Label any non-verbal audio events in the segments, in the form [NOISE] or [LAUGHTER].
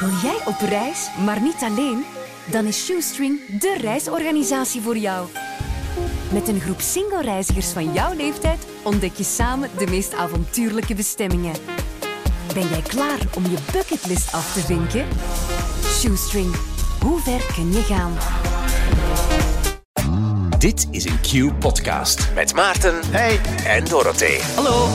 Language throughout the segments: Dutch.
Wil jij op reis, maar niet alleen? Dan is Shoestring de reisorganisatie voor jou. Met een groep single-reizigers van jouw leeftijd ontdek je samen de meest avontuurlijke bestemmingen. Ben jij klaar om je bucketlist af te vinken? Shoestring, hoe ver kun je gaan? Dit is een Q-podcast met Maarten Hey. en Dorothee. Hallo.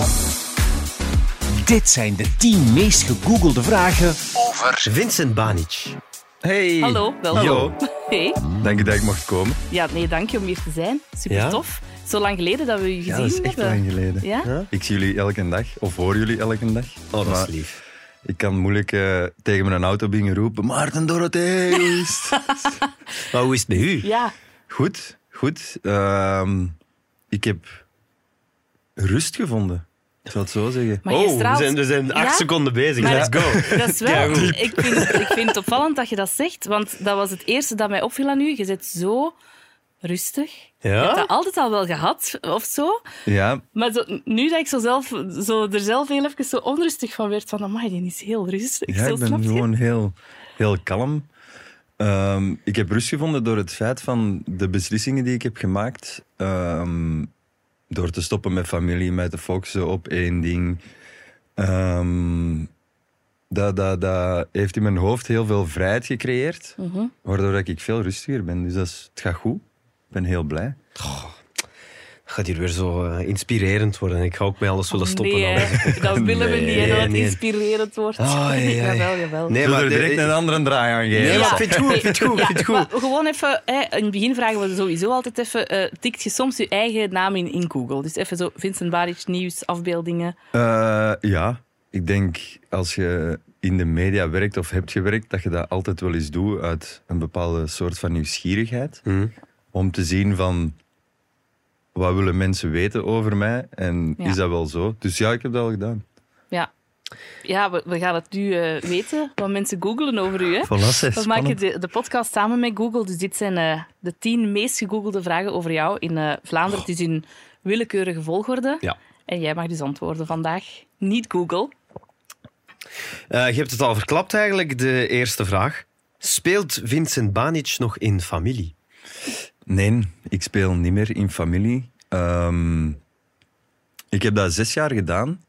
Dit zijn de 10 meest gegoogelde vragen over... Vincent Banic. Hey. Hallo, welkom. Hallo. Hey. Dank je dat ik mocht komen. Ja, nee, dank je om hier te zijn. Super Ja? tof. Zo lang geleden dat we u gezien Ja, dat is echt hebben. lang geleden. Ja? Ik zie jullie elke dag, of hoor jullie elke dag. Oh, dat Maar is lief. Ik kan moeilijk eh, tegen mijn auto bingen roepen, Maarten Dorothee, hoe is het?" [LAUGHS] Maar hoe is het met u? Ja. Goed, goed. Ehm, ik heb rust gevonden, ik zal het zo zeggen. Oh, we zijn, we zijn acht Ja? seconden bezig. Maar- Let's go. Dat is wel... Ik vind, ik vind het opvallend dat je dat zegt, want dat was het eerste dat mij opviel aan u. Je zit zo rustig. Je hebt Ja? dat altijd al wel gehad, of zo. Ja, Maar zo, nu dat ik zo zelf, zo er zelf heel even zo onrustig van werd, van amai, die is heel rustig. ja zo, ik ben gewoon heel, heel kalm. Ehm, ik heb rust gevonden door het feit van de beslissingen die ik heb gemaakt. Ehm, door te stoppen met familie, mij te focussen op één ding. Ehm, dat, dat, dat heeft in mijn hoofd heel veel vrijheid gecreëerd. Mhm. Waardoor ik veel rustiger ben. Dus dat is, het gaat goed. Ik ben heel blij. Gaat hier weer zo eh, inspirerend worden. Ik ga ook met alles willen stoppen. Nee, alles. [LAUGHS] dat willen we Nee, niet, hè, dat het nee. inspirerend wordt. Ah, ja, ja. [LAUGHS] Jawel, jawel. Nee, maar er direct een andere draai aan geven. Nee, maar Ja. ik vind het goed. Vind het goed. Vind het goed. Gewoon even, hè, in het begin vragen we sowieso altijd even, eh, tikt je soms je eigen naam in, in Google? Dus even zo Vincent Baric, nieuws, afbeeldingen. Eh, ja, ik denk als je in de media werkt of hebt gewerkt, dat je dat altijd wel eens doet uit een bepaalde soort van nieuwsgierigheid. Hm. Om te zien van, wat willen mensen weten over mij? En Ja. is dat wel zo? Dus ja, ik heb dat al gedaan. Ja, ja we, we gaan het nu eh, weten, wat mensen googelen over u. Hè? Voilà, We maken de, de podcast samen met Google, dus dit zijn eh, de tien meest gegoogelde vragen over jou in eh, Vlaanderen. Het is in willekeurige volgorde. Ja. En jij mag dus antwoorden vandaag. Niet Google. Eh, je hebt het al verklapt eigenlijk, de eerste vraag. Speelt Vincent Banic nog in familie? Nee, ik speel niet meer in familie. Ehm, ik heb dat zes jaar gedaan.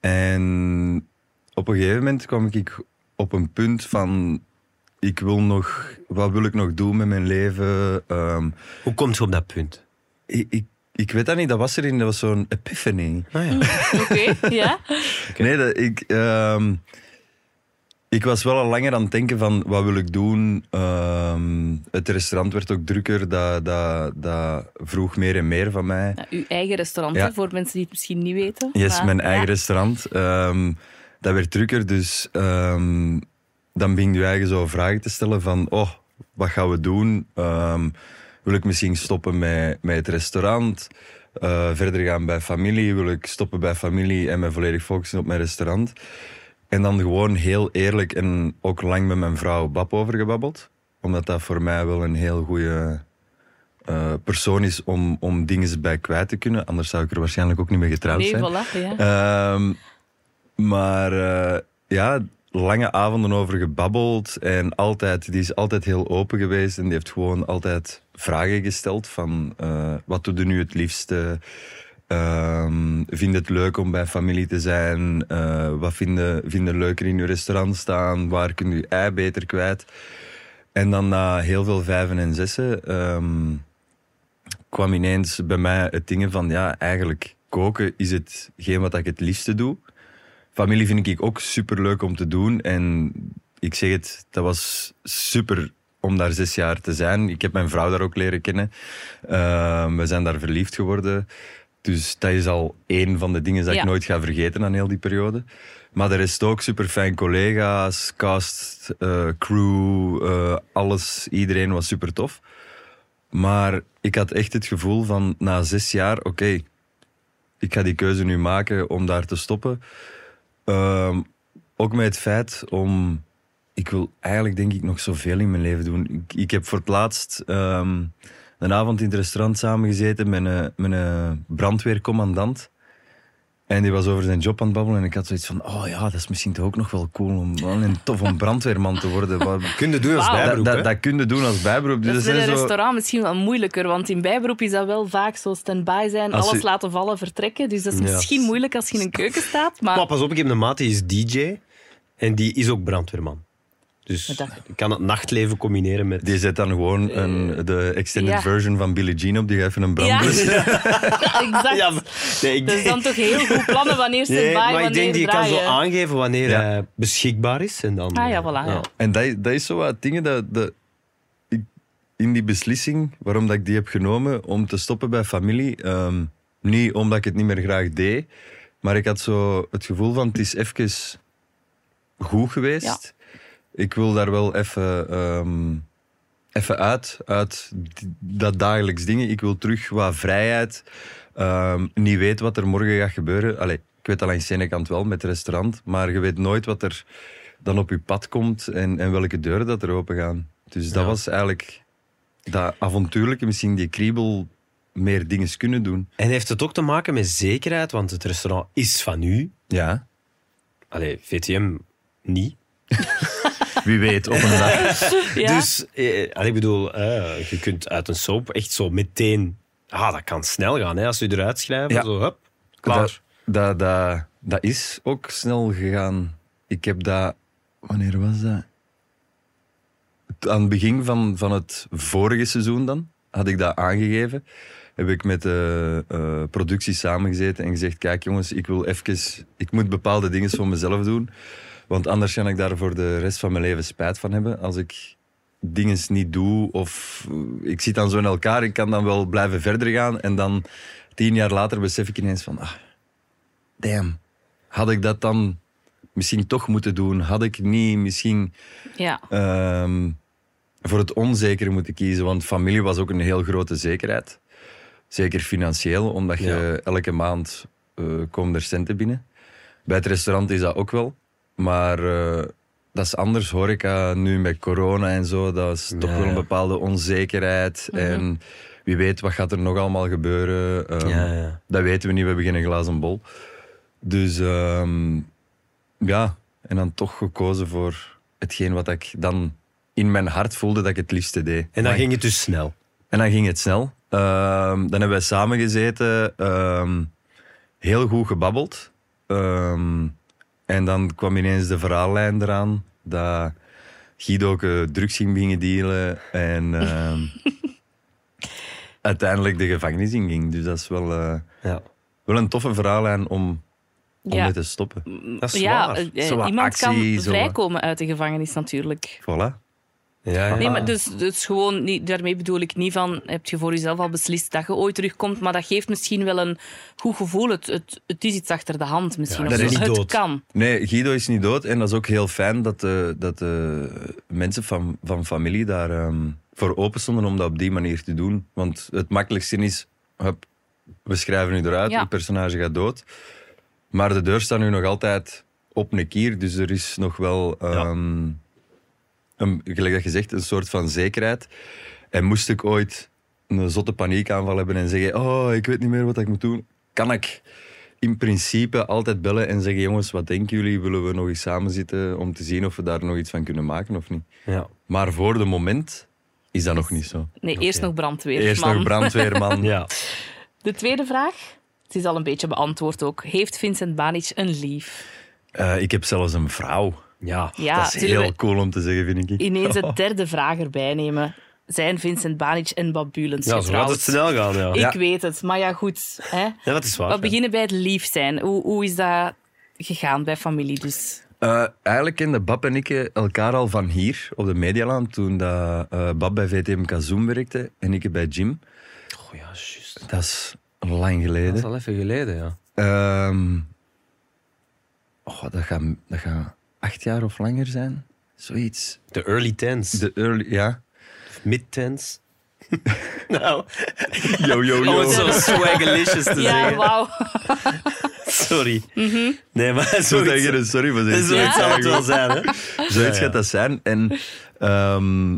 En op een gegeven moment kwam ik op een punt van... Ik wil nog... Wat wil ik nog doen met mijn leven? Ehm, Hoe komt je op dat punt? ik, ik, ik weet dat niet, dat was erin. Dat was zo'n epiphany. Ah, ja. [LAUGHS] Oké, ja. Nee, dat, ik, ehm, ik was wel al langer aan het denken van wat wil ik doen. Ehm, het restaurant werd ook drukker, dat, dat, dat vroeg meer en meer van mij. Ja, uw eigen restaurant, Ja. hè, voor mensen die het misschien niet weten. Yes, Maar, mijn eigen restaurant. Ehm, dat werd drukker, dus ehm, dan begin je eigen zo vragen te stellen van, oh, wat gaan we doen? Wil ik misschien stoppen met, met het restaurant? Eh, verder gaan bij familie? Wil ik stoppen bij familie en me volledig focussen op mijn restaurant? En dan gewoon heel eerlijk en ook lang met mijn vrouw Bab over gebabbeld. Omdat dat voor mij wel een heel goede eh, persoon is om, om dingen bij kwijt te kunnen. Anders zou ik er waarschijnlijk ook niet mee getrouwd Nee, zijn. voilà. Ja. Ehm, maar eh, ja, lange avonden over gebabbeld. En altijd, die is altijd heel open geweest. En die heeft gewoon altijd vragen gesteld van... eh, wat doe je nu het liefste? Ehm vind het leuk om bij familie te zijn? Eh, wat vinden vinden leuker in je restaurant staan? Waar kun je je ei beter kwijt? En dan na heel veel vijven en zessen... ehm, kwam ineens bij mij het ding van, ja, eigenlijk koken is hetgeen wat ik het liefste doe. Familie vind ik ook super leuk om te doen. En ik zeg het, dat was super om daar zes jaar te zijn. Ik heb mijn vrouw daar ook leren kennen. Ehm, we zijn daar verliefd geworden. Dus dat is al één van de dingen dat Ja. ik nooit ga vergeten aan heel die periode. Maar de rest ook super fijn collega's, cast, eh, crew, eh, alles. Iedereen was super tof. Maar ik had echt het gevoel van na zes jaar, oké, ik ga die keuze nu maken om daar te stoppen. Ehm, ook met het feit om, ik wil eigenlijk denk ik nog zoveel in mijn leven doen. Ik, ik heb voor het laatst ehm, een avond in het restaurant samengezeten met een, met een brandweercommandant. En die was over zijn job aan het babbelen en ik had zoiets van, oh ja, dat is misschien toch ook nog wel cool om wel een tof om brandweerman te worden. Wat- [LAUGHS] Kun je doen als bijberoep, dat, hè? dat, dat kun je doen als bijberoep. Dus Dat is dat in een zo- restaurant misschien wel moeilijker, want in bijberoep is dat wel vaak zo stand-by zijn, Als alles je- laten vallen, vertrekken. Dus dat is Ja. misschien moeilijk als je in een keuken staat, maar... Maar pas op, ik heb een maat die is DJ en die is ook brandweerman. Dus ik kan het nachtleven combineren met... Die zet dan gewoon een, de extended Ja. version van Billie Jean op, die even een Ja, brandblus. [LAUGHS] exact. Ja, nee, ik Dat is dan toch heel goed plannen wanneer stand-by, Nee, maar ik wanneer denk die kan zo aangeven wanneer Ja. hij beschikbaar is. En dan, Ah ja, voilà. Ja. En dat, dat is zo wat dingen dat, dat ik, in die beslissing, waarom dat ik die heb genomen om te stoppen bij familie, ehm, niet omdat ik het niet meer graag deed, maar ik had zo het gevoel van het is even goed geweest. Ik wil daar wel even, ehm, even uit, uit dat dagelijks dingen. Ik wil terug wat vrijheid. Ehm, niet weten wat er morgen gaat gebeuren. Allee, ik weet al aan de ene kant wel met het restaurant, maar je weet nooit wat er dan op je pad komt en, en welke deuren dat er open gaan. Dus dat Ja. was eigenlijk dat avontuurlijke, misschien die kriebel meer dingen kunnen doen. En heeft het ook te maken met zekerheid, want het restaurant is van u. Ja, Allee, VTM niet. Wie weet op een dag. [LAUGHS] Ja. Dus, eh, ik bedoel, eh, je kunt uit een soap echt zo meteen... Ah, dat kan snel gaan, hè, als je eruit schrijft. Ja. Zo, hup, klaar. Dat, dat, dat, dat is ook snel gegaan. Ik heb dat... Wanneer was dat? Aan het begin van, van het vorige seizoen dan, had ik dat aangegeven. Heb ik met de eh, productie samengezeten en gezegd, kijk jongens, ik wil even... Ik moet bepaalde dingen voor mezelf doen. Want anders kan ik daar voor de rest van mijn leven spijt van hebben. Als ik dingen niet doe of eh, ik zit dan zo in elkaar, ik kan dan wel blijven verder gaan en dan tien jaar later besef ik ineens van, ah, damn, had ik dat dan misschien toch moeten doen? Had ik niet misschien ja. ehm, voor het onzekere moeten kiezen? Want familie was ook een heel grote zekerheid. Zeker financieel, omdat je elke maand eh komen er centen binnen. Bij het restaurant is dat ook wel. Maar eh, dat is anders, horeca, nu met corona en zo. Dat is toch Ja, wel een bepaalde onzekerheid. En wie weet, wat gaat er nog allemaal gebeuren? Ehm, Ja, ja. Dat weten we niet, we hebben geen glazen bol. Dus ehm, ja, en dan toch gekozen voor hetgeen wat ik dan in mijn hart voelde dat ik het liefste deed. En dan Maar- ging het dus snel. en dan ging het snel. Ehm, dan hebben wij samen gezeten, heel goed gebabbeld. En dan kwam ineens de verhaallijn eraan dat Guido ook eh, drugs ging beginnen dealen en [LAUGHS] ehm, uiteindelijk de gevangenis in ging. Dus dat is wel, eh, Ja. wel een toffe verhaallijn om, om Ja. mee te stoppen. Dat is Ja, waar. eh, iemand actie, kan vrijkomen uit de gevangenis natuurlijk. Voilà. Ja, ja. Nee, maar dus, dus gewoon niet, daarmee bedoel ik niet van heb je voor jezelf al beslist dat je ooit terugkomt, maar dat geeft misschien wel een goed gevoel. Het, het, het is iets achter de hand misschien. Ja, of dat is niet het dood. kan. Nee, Guido is niet dood. En dat is ook heel fijn dat de, dat de mensen van, van familie daar ehm, voor open stonden om dat op die manier te doen. Want het makkelijkste is, hup, we schrijven nu eruit, Ja. het personage gaat dood. Maar de deur staat nu nog altijd op een kier, dus er is nog wel, ehm, een, gelijk dat je zegt, een soort van zekerheid. En moest ik ooit een zotte paniekaanval hebben en zeggen, oh, ik weet niet meer wat ik moet doen, kan ik in principe altijd bellen en zeggen: Jongens, wat denken jullie? Willen we nog eens samen zitten om te zien of we daar nog iets van kunnen maken of niet? Ja. Maar voor de moment is dat nog niet zo. Nee, eerst nog brandweer. Eerst man. nog brandweerman. [LAUGHS] Ja. De tweede vraag, het is al een beetje beantwoord ook. Heeft Vincent Banic een lief? Eh, ik heb zelfs een vrouw. Ja. Ja, dat is heel cool om te zeggen, vind ik. ineens de [LAUGHS] derde vraag erbij nemen? Zijn Vincent Banic en Bob Bulens Ja, zo gaat het snel gaan, ja. Ik Ja. weet het, maar ja, goed. Hè? Ja, dat is waar. We ja. beginnen bij het lief zijn. Hoe, hoe is dat gegaan bij familie dus? Eh, eigenlijk kenden Bab en ik elkaar al van hier, op de Medialaan, toen dat, eh, Bab bij VTM Kazoom werkte en ik bij Jim. Oh ja, juist. Dat is lang Dat geleden. is al even geleden, ja. Ehm, oh, dat, gaat, dat gaat acht jaar of langer zijn. Zoiets. De early tens. De early, ja. mid tens. [LAUGHS] nou, Yo, yo, om yo. het zo swagalicious te Ja, zeggen. wauw. [LAUGHS] Sorry. Nee, maar Zo zoiets, je sorry voor zoiets. zal het wel zijn, hè? Zoiets Ja, ja. gaat dat zijn. En ehm,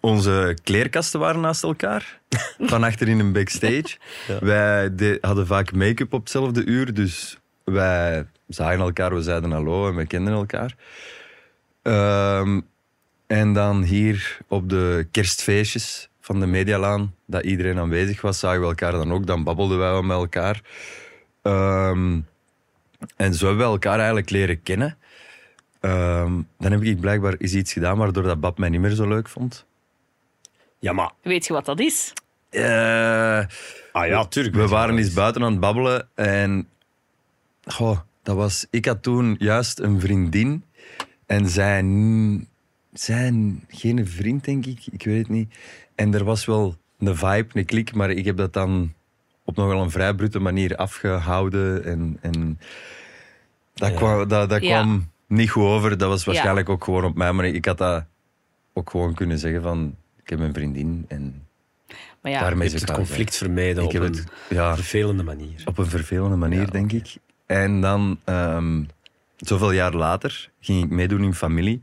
onze kleerkasten waren naast elkaar. Van achter in een backstage. [LAUGHS] Wij de- hadden vaak make-up op hetzelfde uur. Dus wij zagen elkaar, we zeiden hallo en we kenden elkaar. Ehm, en dan hier op de kerstfeestjes van de Medialaan, dat iedereen aanwezig was, zagen we elkaar dan ook. Dan babbelden wij wel met elkaar. Ehm, en zo hebben we elkaar eigenlijk leren kennen. Ehm, dan heb ik blijkbaar eens iets gedaan waardoor dat Bab mij niet meer zo leuk vond. Ja, maar... Weet je wat dat is? Eh, Ah ja, tuurlijk. we waren eens buiten aan het babbelen en goh, dat was, ik had toen juist een vriendin en zij, n- zij n- geen vriend, denk ik. Ik weet het niet. En er was wel een vibe, een klik, maar ik heb dat dan op nogal een vrij brute manier afgehouden. En, en dat, Ja. kwam, dat, dat Ja. kwam niet goed over. Dat was waarschijnlijk ook gewoon op mij, maar ik had dat ook gewoon kunnen zeggen van, ik heb een vriendin en Maar ja, daarmee Je hebt het conflict vermijden Ik op heb een het, ja, vervelende manier. op een vervelende manier, Ja, denk ik. En dan, ehm, zoveel jaar later, ging ik meedoen in familie.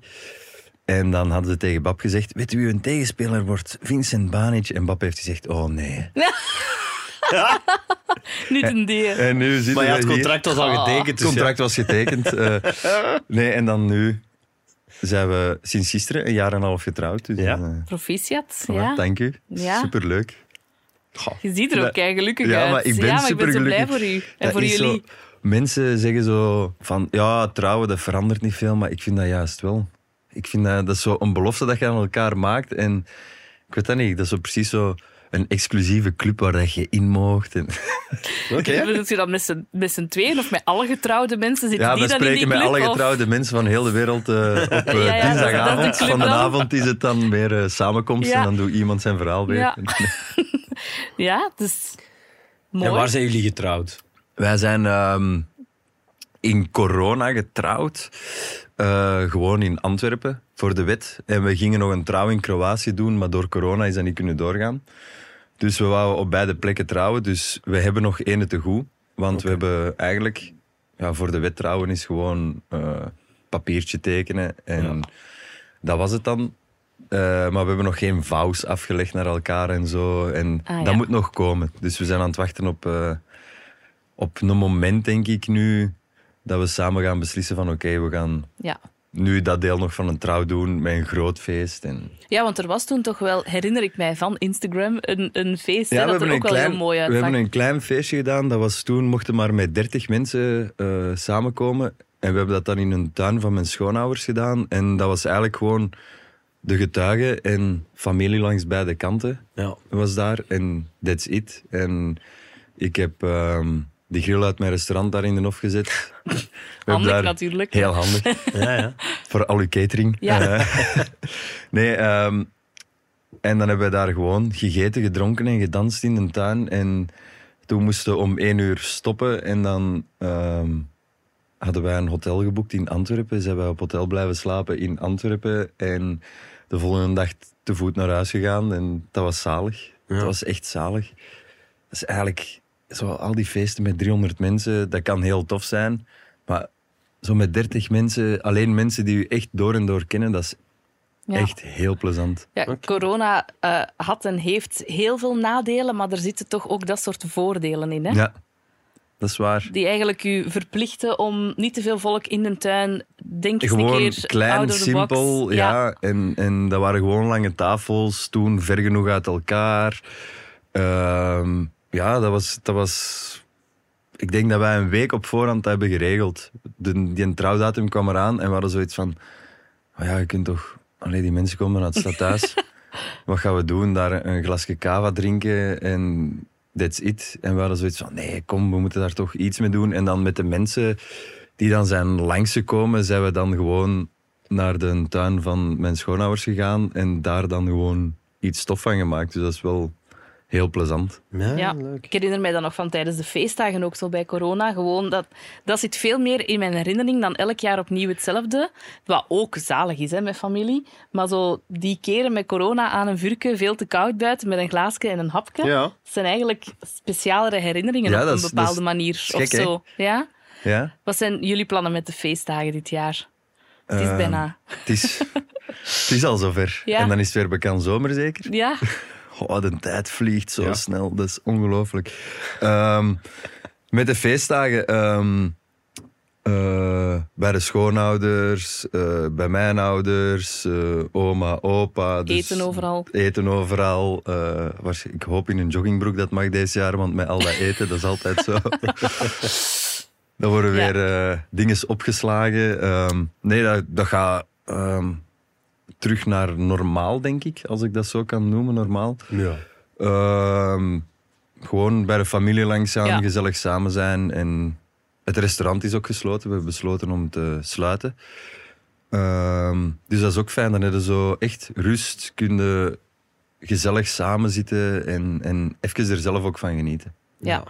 En dan hadden ze tegen Bab gezegd: Weet u wie een tegenspeler wordt? Vincent Banic. En Bab heeft gezegd: Oh nee. niet een dier. En nu zitten Maar ja, het hier. contract was al Oh. getekend. Het Dus contract ja. was getekend. eh, [LAUGHS] nee, en dan nu zijn we sinds gisteren een jaar en een half getrouwd. Dus, Ja. eh, Proficiat, voilà, ja. Dank u. Ja. Superleuk. Je ziet er ook kei gelukkig Ja, uit. maar ik ben ja, maar ik ben zo supergelukkig. blij voor u. En Dat voor zo- jullie. Mensen zeggen zo van, ja, trouwen, dat verandert niet veel, maar ik vind dat juist wel. Ik vind dat, dat is zo een belofte dat je aan elkaar maakt. En ik weet dat niet, dat is zo precies zo een exclusieve club waar dat je in moogt. En. [LAUGHS] Bedoelt je dat met z'n- met z'n tweeën of met alle getrouwde mensen? Zitten ja, die we dan in die spreken met club, alle of- getrouwde mensen van heel de wereld eh, [LAUGHS] op eh, Ja, ja, de dinsdagavond. club van de dan. avond is het dan meer eh, samenkomst Ja. en dan doet iemand zijn verhaal weer. Ja. [LAUGHS] Ja, dus... Mooi. En waar zijn jullie getrouwd? Wij zijn ehm, in corona getrouwd. Eh, gewoon in Antwerpen voor de wet. En we gingen nog een trouw in Kroatië doen, maar door corona is dat niet kunnen doorgaan. Dus we wouden op beide plekken trouwen. Dus we hebben nog ene te goed. Want we hebben eigenlijk... Ja, voor de wet trouwen is gewoon eh, papiertje tekenen. En dat was het dan. Eh, maar we hebben nog geen vouws afgelegd naar elkaar en zo. En Ah, dat ja. moet nog komen. Dus we zijn aan het wachten op, eh, op een moment, denk ik nu, dat we samen gaan beslissen van oké, we gaan Ja. nu dat deel nog van een trouw doen met een groot feest. En... ja, want er was toen toch wel, herinner ik mij van Instagram, een, een feest hè, we dat er hebben, ook een wel klein, heel mooi we uitzag. hebben een klein feestje gedaan. Dat was toen, mochten maar met 30 mensen eh, samenkomen. En we hebben dat dan in een tuin van mijn schoonouders gedaan. En dat was eigenlijk gewoon de getuigen en familie langs beide kanten Ja. was daar. En that's it. En ik heb ehm de grill uit mijn restaurant daar in de hof gezet. Handig daar- natuurlijk. Heel handig. [LAUGHS] Ja, ja. voor al uw catering. Ja. Eh, [LAUGHS] nee, ehm, en dan hebben we daar gewoon gegeten, gedronken en gedanst in de tuin. En toen moesten we om één uur stoppen. En dan ehm, hadden wij een hotel geboekt in Antwerpen. Zijn wij op hotel blijven slapen in Antwerpen. En de volgende dag te voet naar huis gegaan. En dat was zalig. Ja. Dat was echt zalig. Dat is eigenlijk zo al die feesten met 300 mensen. Dat kan heel tof zijn. Maar zo met 30 mensen, alleen mensen die u echt door en door kennen, dat is Ja. echt heel plezant. Ja, corona eh, had en heeft heel veel nadelen, maar er zitten toch ook dat soort voordelen in. Hè? Ja, dat is waar. Die eigenlijk u verplichten om niet te veel volk in de tuin. Denk eens een Gewoon keer klein, simpel. Ja. En, en dat waren gewoon lange tafels, toen ver genoeg uit elkaar. Ehm, ja, dat was, dat was... Ik denk dat wij een week op voorhand hebben geregeld. De, die trouwdatum kwam eraan en we hadden zoiets van... Oh ja, je kunt toch... Allee, die mensen komen uit het stadhuis. [LAUGHS] Wat gaan we doen? Daar een glasje cava drinken en that's it. En we hadden zoiets van, nee, kom, we moeten daar toch iets mee doen. En dan met de mensen die dan zijn langsgekomen, zijn we dan gewoon naar de tuin van mijn schoonouders gegaan en daar dan gewoon iets stof van gemaakt. Dus dat is wel heel plezant. Ja, Ja, leuk. ik herinner mij dat nog van tijdens de feestdagen ook zo bij corona. Gewoon dat, dat zit veel meer in mijn herinnering dan elk jaar opnieuw hetzelfde. Wat ook zalig is hè, met familie. Maar zo die keren met corona aan een vuurke, veel te koud buiten, met een glaasje en een hapje. Ja. Dat zijn eigenlijk specialere herinneringen Ja, op een bepaalde is- manier. is of hè? zo. Ja? Ja? Wat zijn jullie plannen met de feestdagen dit jaar? Het is Ehm, bijna. Het is, Het is al zover. Ja. En dan is het weer bekend zomer zeker. Ja, [LAUGHS] Oh, de tijd vliegt zo Ja. snel. Dat is ongelooflijk. Ehm, met de feestdagen... ehm, eh, bij de schoonouders, eh, bij mijn ouders, eh, oma, opa. Dus eten overal. Eten overal. eh, ik hoop in een joggingbroek dat mag deze jaar, want met al dat eten, dat is altijd zo. [LAUGHS] Dan worden Ja. weer eh dingen opgeslagen. Ehm, nee, dat, dat gaat ehm, terug naar normaal, denk ik, als ik dat zo kan noemen, normaal. Ja. Ehm, gewoon bij de familie langs gaan, Ja. gezellig samen zijn. En het restaurant is ook gesloten. We hebben besloten om te sluiten. Ehm, dus dat is ook fijn. Dan heb je zo echt rust. Kun je gezellig samen zitten en, en even er zelf ook van genieten. Ja.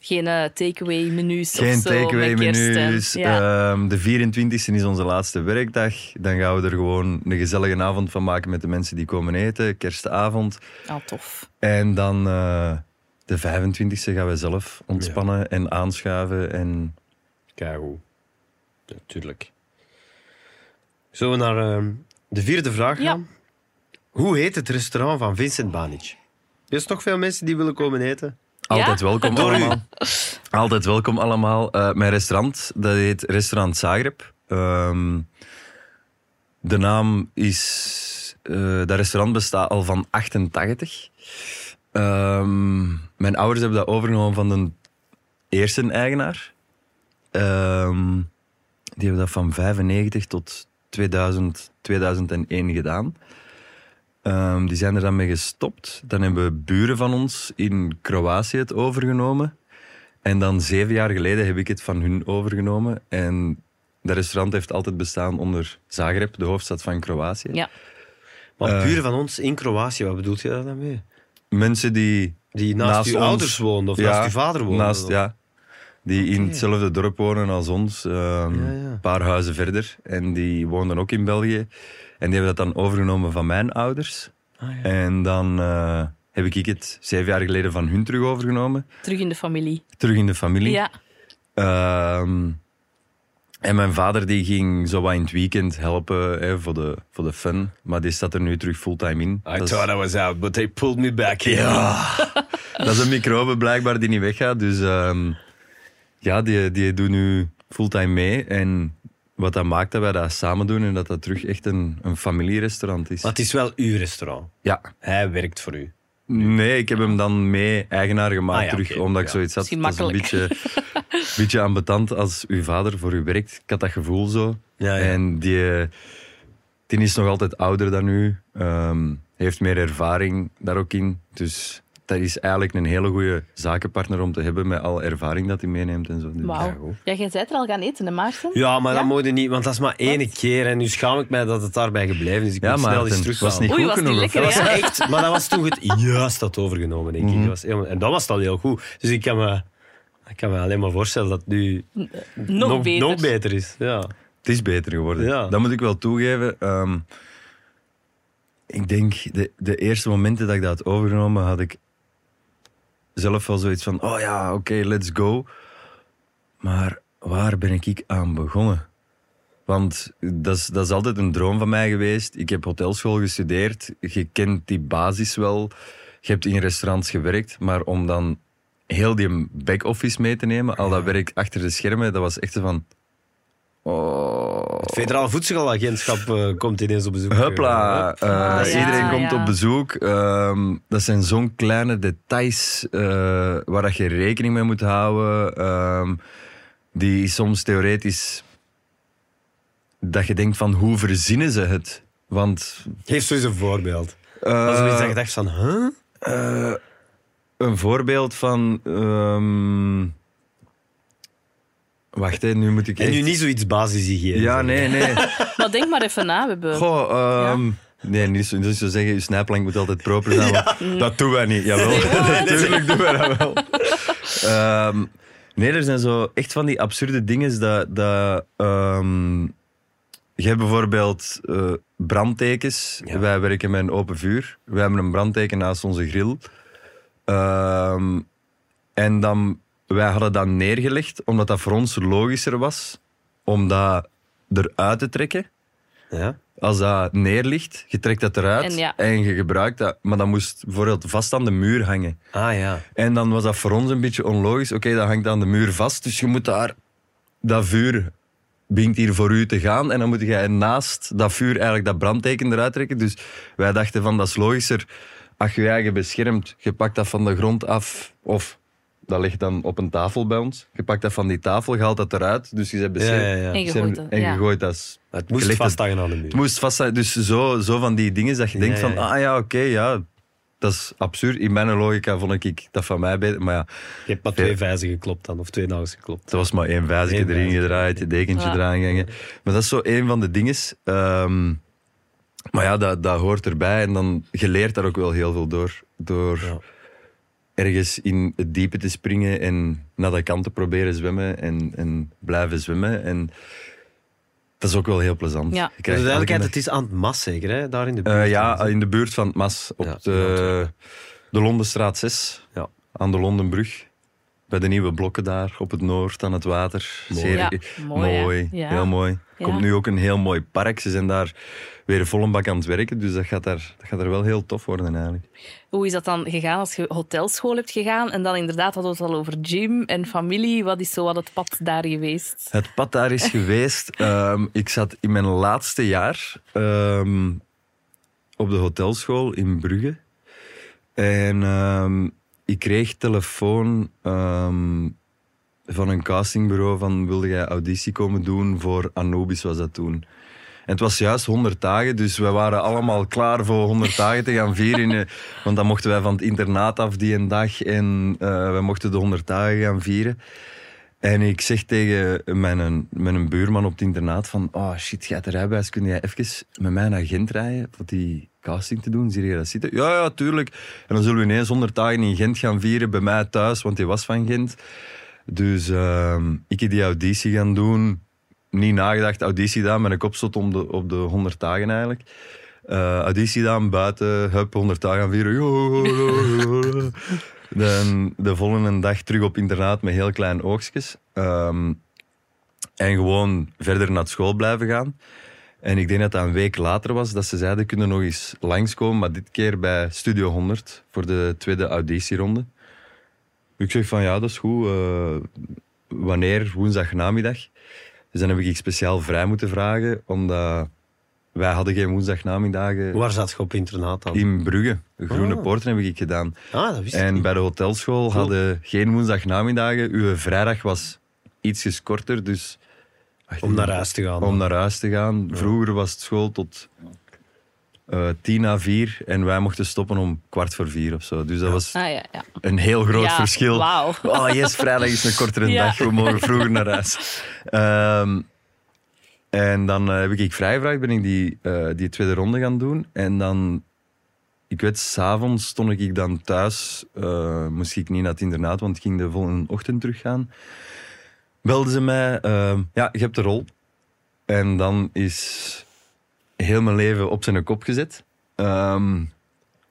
Geen eh, takeaway menus Geen of zo. takeaway menus. Ja. Ehm, de 24e is onze laatste werkdag. Dan gaan we er gewoon een gezellige avond van maken met de mensen die komen eten. Kerstavond. Ah, tof. En dan eh, de 25e gaan we zelf ontspannen en aanschuiven. En Kijk hoe. Natuurlijk. Zullen we naar ehm, de vierde vraag Ja. gaan? Hoe heet het restaurant van Vincent Banic? Er is toch veel mensen die willen komen eten? Altijd welkom allemaal. Altijd welkom allemaal. Eh, mijn restaurant, dat heet Restaurant Zagreb. Ehm, de naam is... eh, dat restaurant bestaat al van 88. Ehm, mijn ouders hebben dat overgenomen van de eerste eigenaar. Ehm, die hebben dat van 95 tot 2000, 2001 gedaan. Ehm, die zijn er dan mee gestopt. Dan hebben buren van ons in Kroatië het overgenomen. En dan zeven jaar geleden heb ik het van hun overgenomen. En dat restaurant heeft altijd bestaan onder Zagreb, de hoofdstad van Kroatië. Ja. Maar Eh. buren van ons in Kroatië, wat bedoelt je daar dan mee? Mensen die Die naast, Naast uw ons. ouders woonden of Ja, naast uw vader woonden? naast, ja, die in hetzelfde dorp wonen als ons, ehm, Ja, ja. een paar huizen verder. En die woonden ook in België. En die hebben dat dan overgenomen van mijn ouders. Ah, ja. En dan eh, heb ik het zeven jaar geleden van hun terug overgenomen. Terug in de familie. Terug in de familie. Ja. Ehm, en mijn vader die ging zo wat in het weekend helpen hè, voor, de, voor de fun. Maar die staat er nu terug fulltime in. I Dat is- thought I was out, but they pulled me back in. Ja, [LAUGHS] dat is een microbe blijkbaar die niet weggaat. Dus ehm, ja, die, die doet nu fulltime mee. En wat dat maakt dat wij dat samen doen en dat dat terug echt een, een familierestaurant is. Maar het is wel uw restaurant. Ja, Hij werkt voor u. nee, ik heb hem dan mee eigenaar gemaakt Ah ja, terug. Omdat ik ja. zoiets had. Dat is een beetje, [LAUGHS] beetje ambetant als uw vader voor u werkt. Ik had dat gevoel zo. Ja, ja. En die, die is nog altijd ouder dan u. ehm, heeft meer ervaring daar ook in. Dus dat is eigenlijk een hele goede zakenpartner om te hebben met alle ervaring dat hij meeneemt en zo. Dus- Wauw. goed. Ja, jij bent er al gaan eten, hè, Maarten? Ja, maar Ja? dat moet je niet, want dat is maar één keer. En nu schaam ik mij dat het daarbij gebleven is. Ik Ja, moet snel eens terug was niet Oei, goed was genoeg. lekker, Dat was Ja. echt, maar dat was toen het juist had overgenomen, denk ik. Mhm. Was helemaal- en dat was dan heel goed. Dus ik kan me, ik kan me alleen maar voorstellen dat het nu Nog, beter. nog beter is. Ja. Het is beter geworden. Ja. Dat moet ik wel toegeven. Ehm, ik denk, de, de eerste momenten dat ik dat had overgenomen, had ik zelf wel zoiets van, oh ja, oké, let's go. Maar waar ben ik aan begonnen? Want dat is, dat is altijd een droom van mij geweest. Ik heb hotelschool gestudeerd. Je kent die basis wel. Je hebt in restaurants gewerkt. Maar om dan heel die back-office mee te nemen, al dat werk achter de schermen, dat was echt van... Oh, Het Federaal Voedselagentschap eh, komt ineens op bezoek. Huppla, Eh, eh, Ah, ja, iedereen komt ja. op bezoek. Ehm, dat zijn zo'n kleine details eh, waar dat je rekening mee moet houden. ehm, die soms theoretisch... Dat je denkt van, hoe verzinnen ze het? Want... Geef zo eens een voorbeeld. eh, Dat is zoiets dat je dacht van, huh? eh, een voorbeeld van... ehm, wacht, hè, nu moet ik En nu niet zoiets basishygiëne. Ja, nee, nee. [LAUGHS] Maar denk maar even na. We hebben... Goh, ehm, nee, niet zo, niet zo zeggen, je snijplank moet altijd proper zijn. [LAUGHS] Dat doen wij niet, jawel. [LAUGHS] Natuurlijk doen wij dat wel. Ehm, nee, er zijn zo echt van die absurde dingen dat... dat ehm, je hebt bijvoorbeeld eh, brandtekens. Ja. Wij werken met een open vuur. Wij hebben een brandteken naast onze grill. Ehm, en dan, wij hadden dat neergelegd, omdat dat voor ons logischer was om dat eruit te trekken. Ja? Als dat neerligt, je trekt dat eruit En ja. en je gebruikt dat. Maar dat moest bijvoorbeeld vast aan de muur hangen. Ah ja. En dan was dat voor ons een beetje onlogisch. Oké, dat hangt aan de muur vast, dus je moet daar... Dat vuur begint hier voor u te gaan en dan moet jij naast dat vuur eigenlijk dat brandteken eruit trekken. Dus wij dachten van, dat is logischer. Als je je eigen beschermt, je pakt dat van de grond af of... Dat ligt dan op een tafel bij ons. Je pakt dat van die tafel, je haalt dat eruit. Dus je beschermd. ja, ja. En je Beschermd gooit het, en ja. je gooit dat. Het moest vasthangen aan de muur. Het moest vast zijn. Dus zo, zo van die dingen dat je denkt van, ja. ah ja, oké, ja, dat is absurd. In mijn logica vond ik dat van mij beter. Maar ja, Je hebt maar twee vijzen geklopt dan, of twee nagels geklopt. er was maar één vijzje erin gedraaid, je dekentje Ja. eraan gehangen. Maar dat is zo een van de dingen. Ehm, maar ja, dat, dat hoort erbij. En dan, je leert daar ook wel heel veel door. Door Ja. Ergens in het diepe te springen en naar de kant te proberen zwemmen en, en blijven zwemmen. En dat is ook wel heel plezant. Ja. Duidelijkheid, dag- het is aan het mas zeker, hè? daar in de buurt. Eh, ja, in de buurt van het Mas, op Ja, de, de Londenstraat 6, Ja. aan de Londenbrug. Bij de nieuwe blokken daar, op het noord, aan het water. Mooi. Ja, mooi, hè? Ja. heel mooi. Er Ja. komt nu ook een heel mooi park. Ze zijn daar weer vol een bak aan het werken, dus dat gaat daar, dat gaat daar wel heel tof worden eigenlijk. Hoe is dat dan gegaan als je hotelschool hebt gegaan en dan inderdaad hadden we het al over gym en familie. Wat is zo wat het pad daar geweest? Het pad daar is geweest. [LAUGHS] ehm, ik zat in mijn laatste jaar ehm, op de hotelschool in Brugge. En ehm, ik kreeg telefoon ehm, van een castingbureau van wilde jij auditie komen doen voor Anubis was dat toen. En het was juist 100 dagen, dus we waren allemaal klaar voor 100 dagen te gaan vieren. eh, Want dan mochten wij van het internaat af die een dag en eh we mochten de 100 dagen gaan vieren. En ik zeg tegen mijn, mijn buurman op het internaat van oh shit, jij hebt rijbewijs, kun jij even met mij naar Gent rijden voor die casting te doen? Zie je dat zitten? Ja, ja, tuurlijk. En dan zullen we ineens 100 dagen in Gent gaan vieren, bij mij thuis, want die was van Gent. Dus ehm, ik heb die auditie gaan doen. Niet nagedacht, auditie gedaan, met een kop zat om de, op de 100 dagen eigenlijk. Eh, auditie gedaan, buiten, hup, 100 dagen gaan vieren. [LAUGHS] Dan de volgende dag terug op internaat met heel kleine oogstjes. Ehm, en gewoon verder naar school blijven gaan. En ik denk dat dat een week later was dat ze zeiden, kunnen nog eens langskomen, maar dit keer bij Studio 100 voor de tweede auditieronde. Ik zeg van ja, dat is goed. eh, wanneer? Woensdag namiddag. Dus dan heb ik speciaal vrij moeten vragen, omdat wij hadden geen woensdagnamiddagen Waar zat je op internaat dan? in Brugge. Groene Oh. Poorten heb ik gedaan. Ah, dat wist ik En niet. bij de hotelschool Cool. hadden geen woensdagnamiddagen. Uw vrijdag was ietsjes korter, dus... Om naar huis te gaan. Om naar huis te gaan. Vroeger was het school tot eh, tien na vier en wij mochten stoppen om kwart voor vier of zo. Dus dat was Ah ja, ja. een heel groot Ja, verschil. wauw. Oh yes, vrijdag is een kortere [LAUGHS] Ja. dag. We mogen vroeger naar huis. Ehm, en dan eh, heb ik vrijgevraagd, ben ik die, eh, die tweede ronde gaan doen. En dan, ik weet, s'avonds stond ik dan thuis. eh, moest ik niet naar het internaat, want ik ging de volgende ochtend teruggaan. Belden ze mij, ehm, ja, je hebt de rol. En dan is heel mijn leven op zijn kop gezet. Ehm,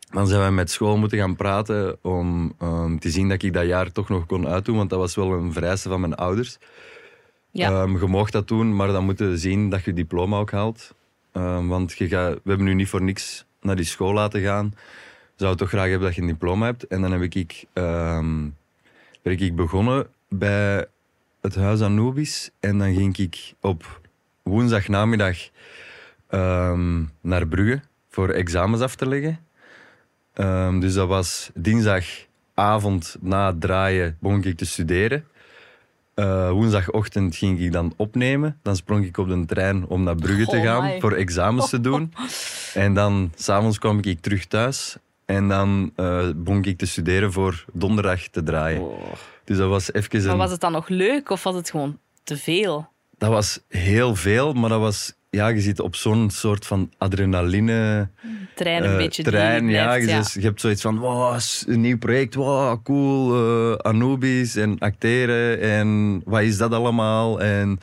dan zijn we met school moeten gaan praten om ehm, te zien dat ik dat jaar toch nog kon uitdoen, want dat was wel een vereiste van mijn ouders. Ja. Ehm, je mocht dat doen, maar dan moeten we zien dat je diploma ook haalt. Want je gaat, we hebben nu niet voor niks naar die school laten gaan. Zou toch graag hebben dat je een diploma hebt. En dan heb ik, ben ik begonnen bij het Huis Anubis. En dan ging ik op woensdagnamiddag ehm, naar Brugge voor examens af te leggen. Ehm, dus dat was dinsdagavond na het draaien begon ik te studeren. Eh, woensdagochtend ging ik dan opnemen. Dan sprong ik op de trein om naar Brugge te Oh gaan voor examens te doen. [LAUGHS] En dan s'avonds kwam ik terug thuis. En dan eh begon ik te studeren voor donderdag te draaien. Dus dat was even Maar was het dan nog leuk of was het gewoon te veel? Dat was heel veel, maar dat was... Ja, je zit op zo'n soort van adrenaline Trein een eh, beetje die terrein. Ja, je, ja. zes- je hebt zoiets van, wow, een nieuw project, wow, cool, eh, Anubis en acteren en wat is dat allemaal? En,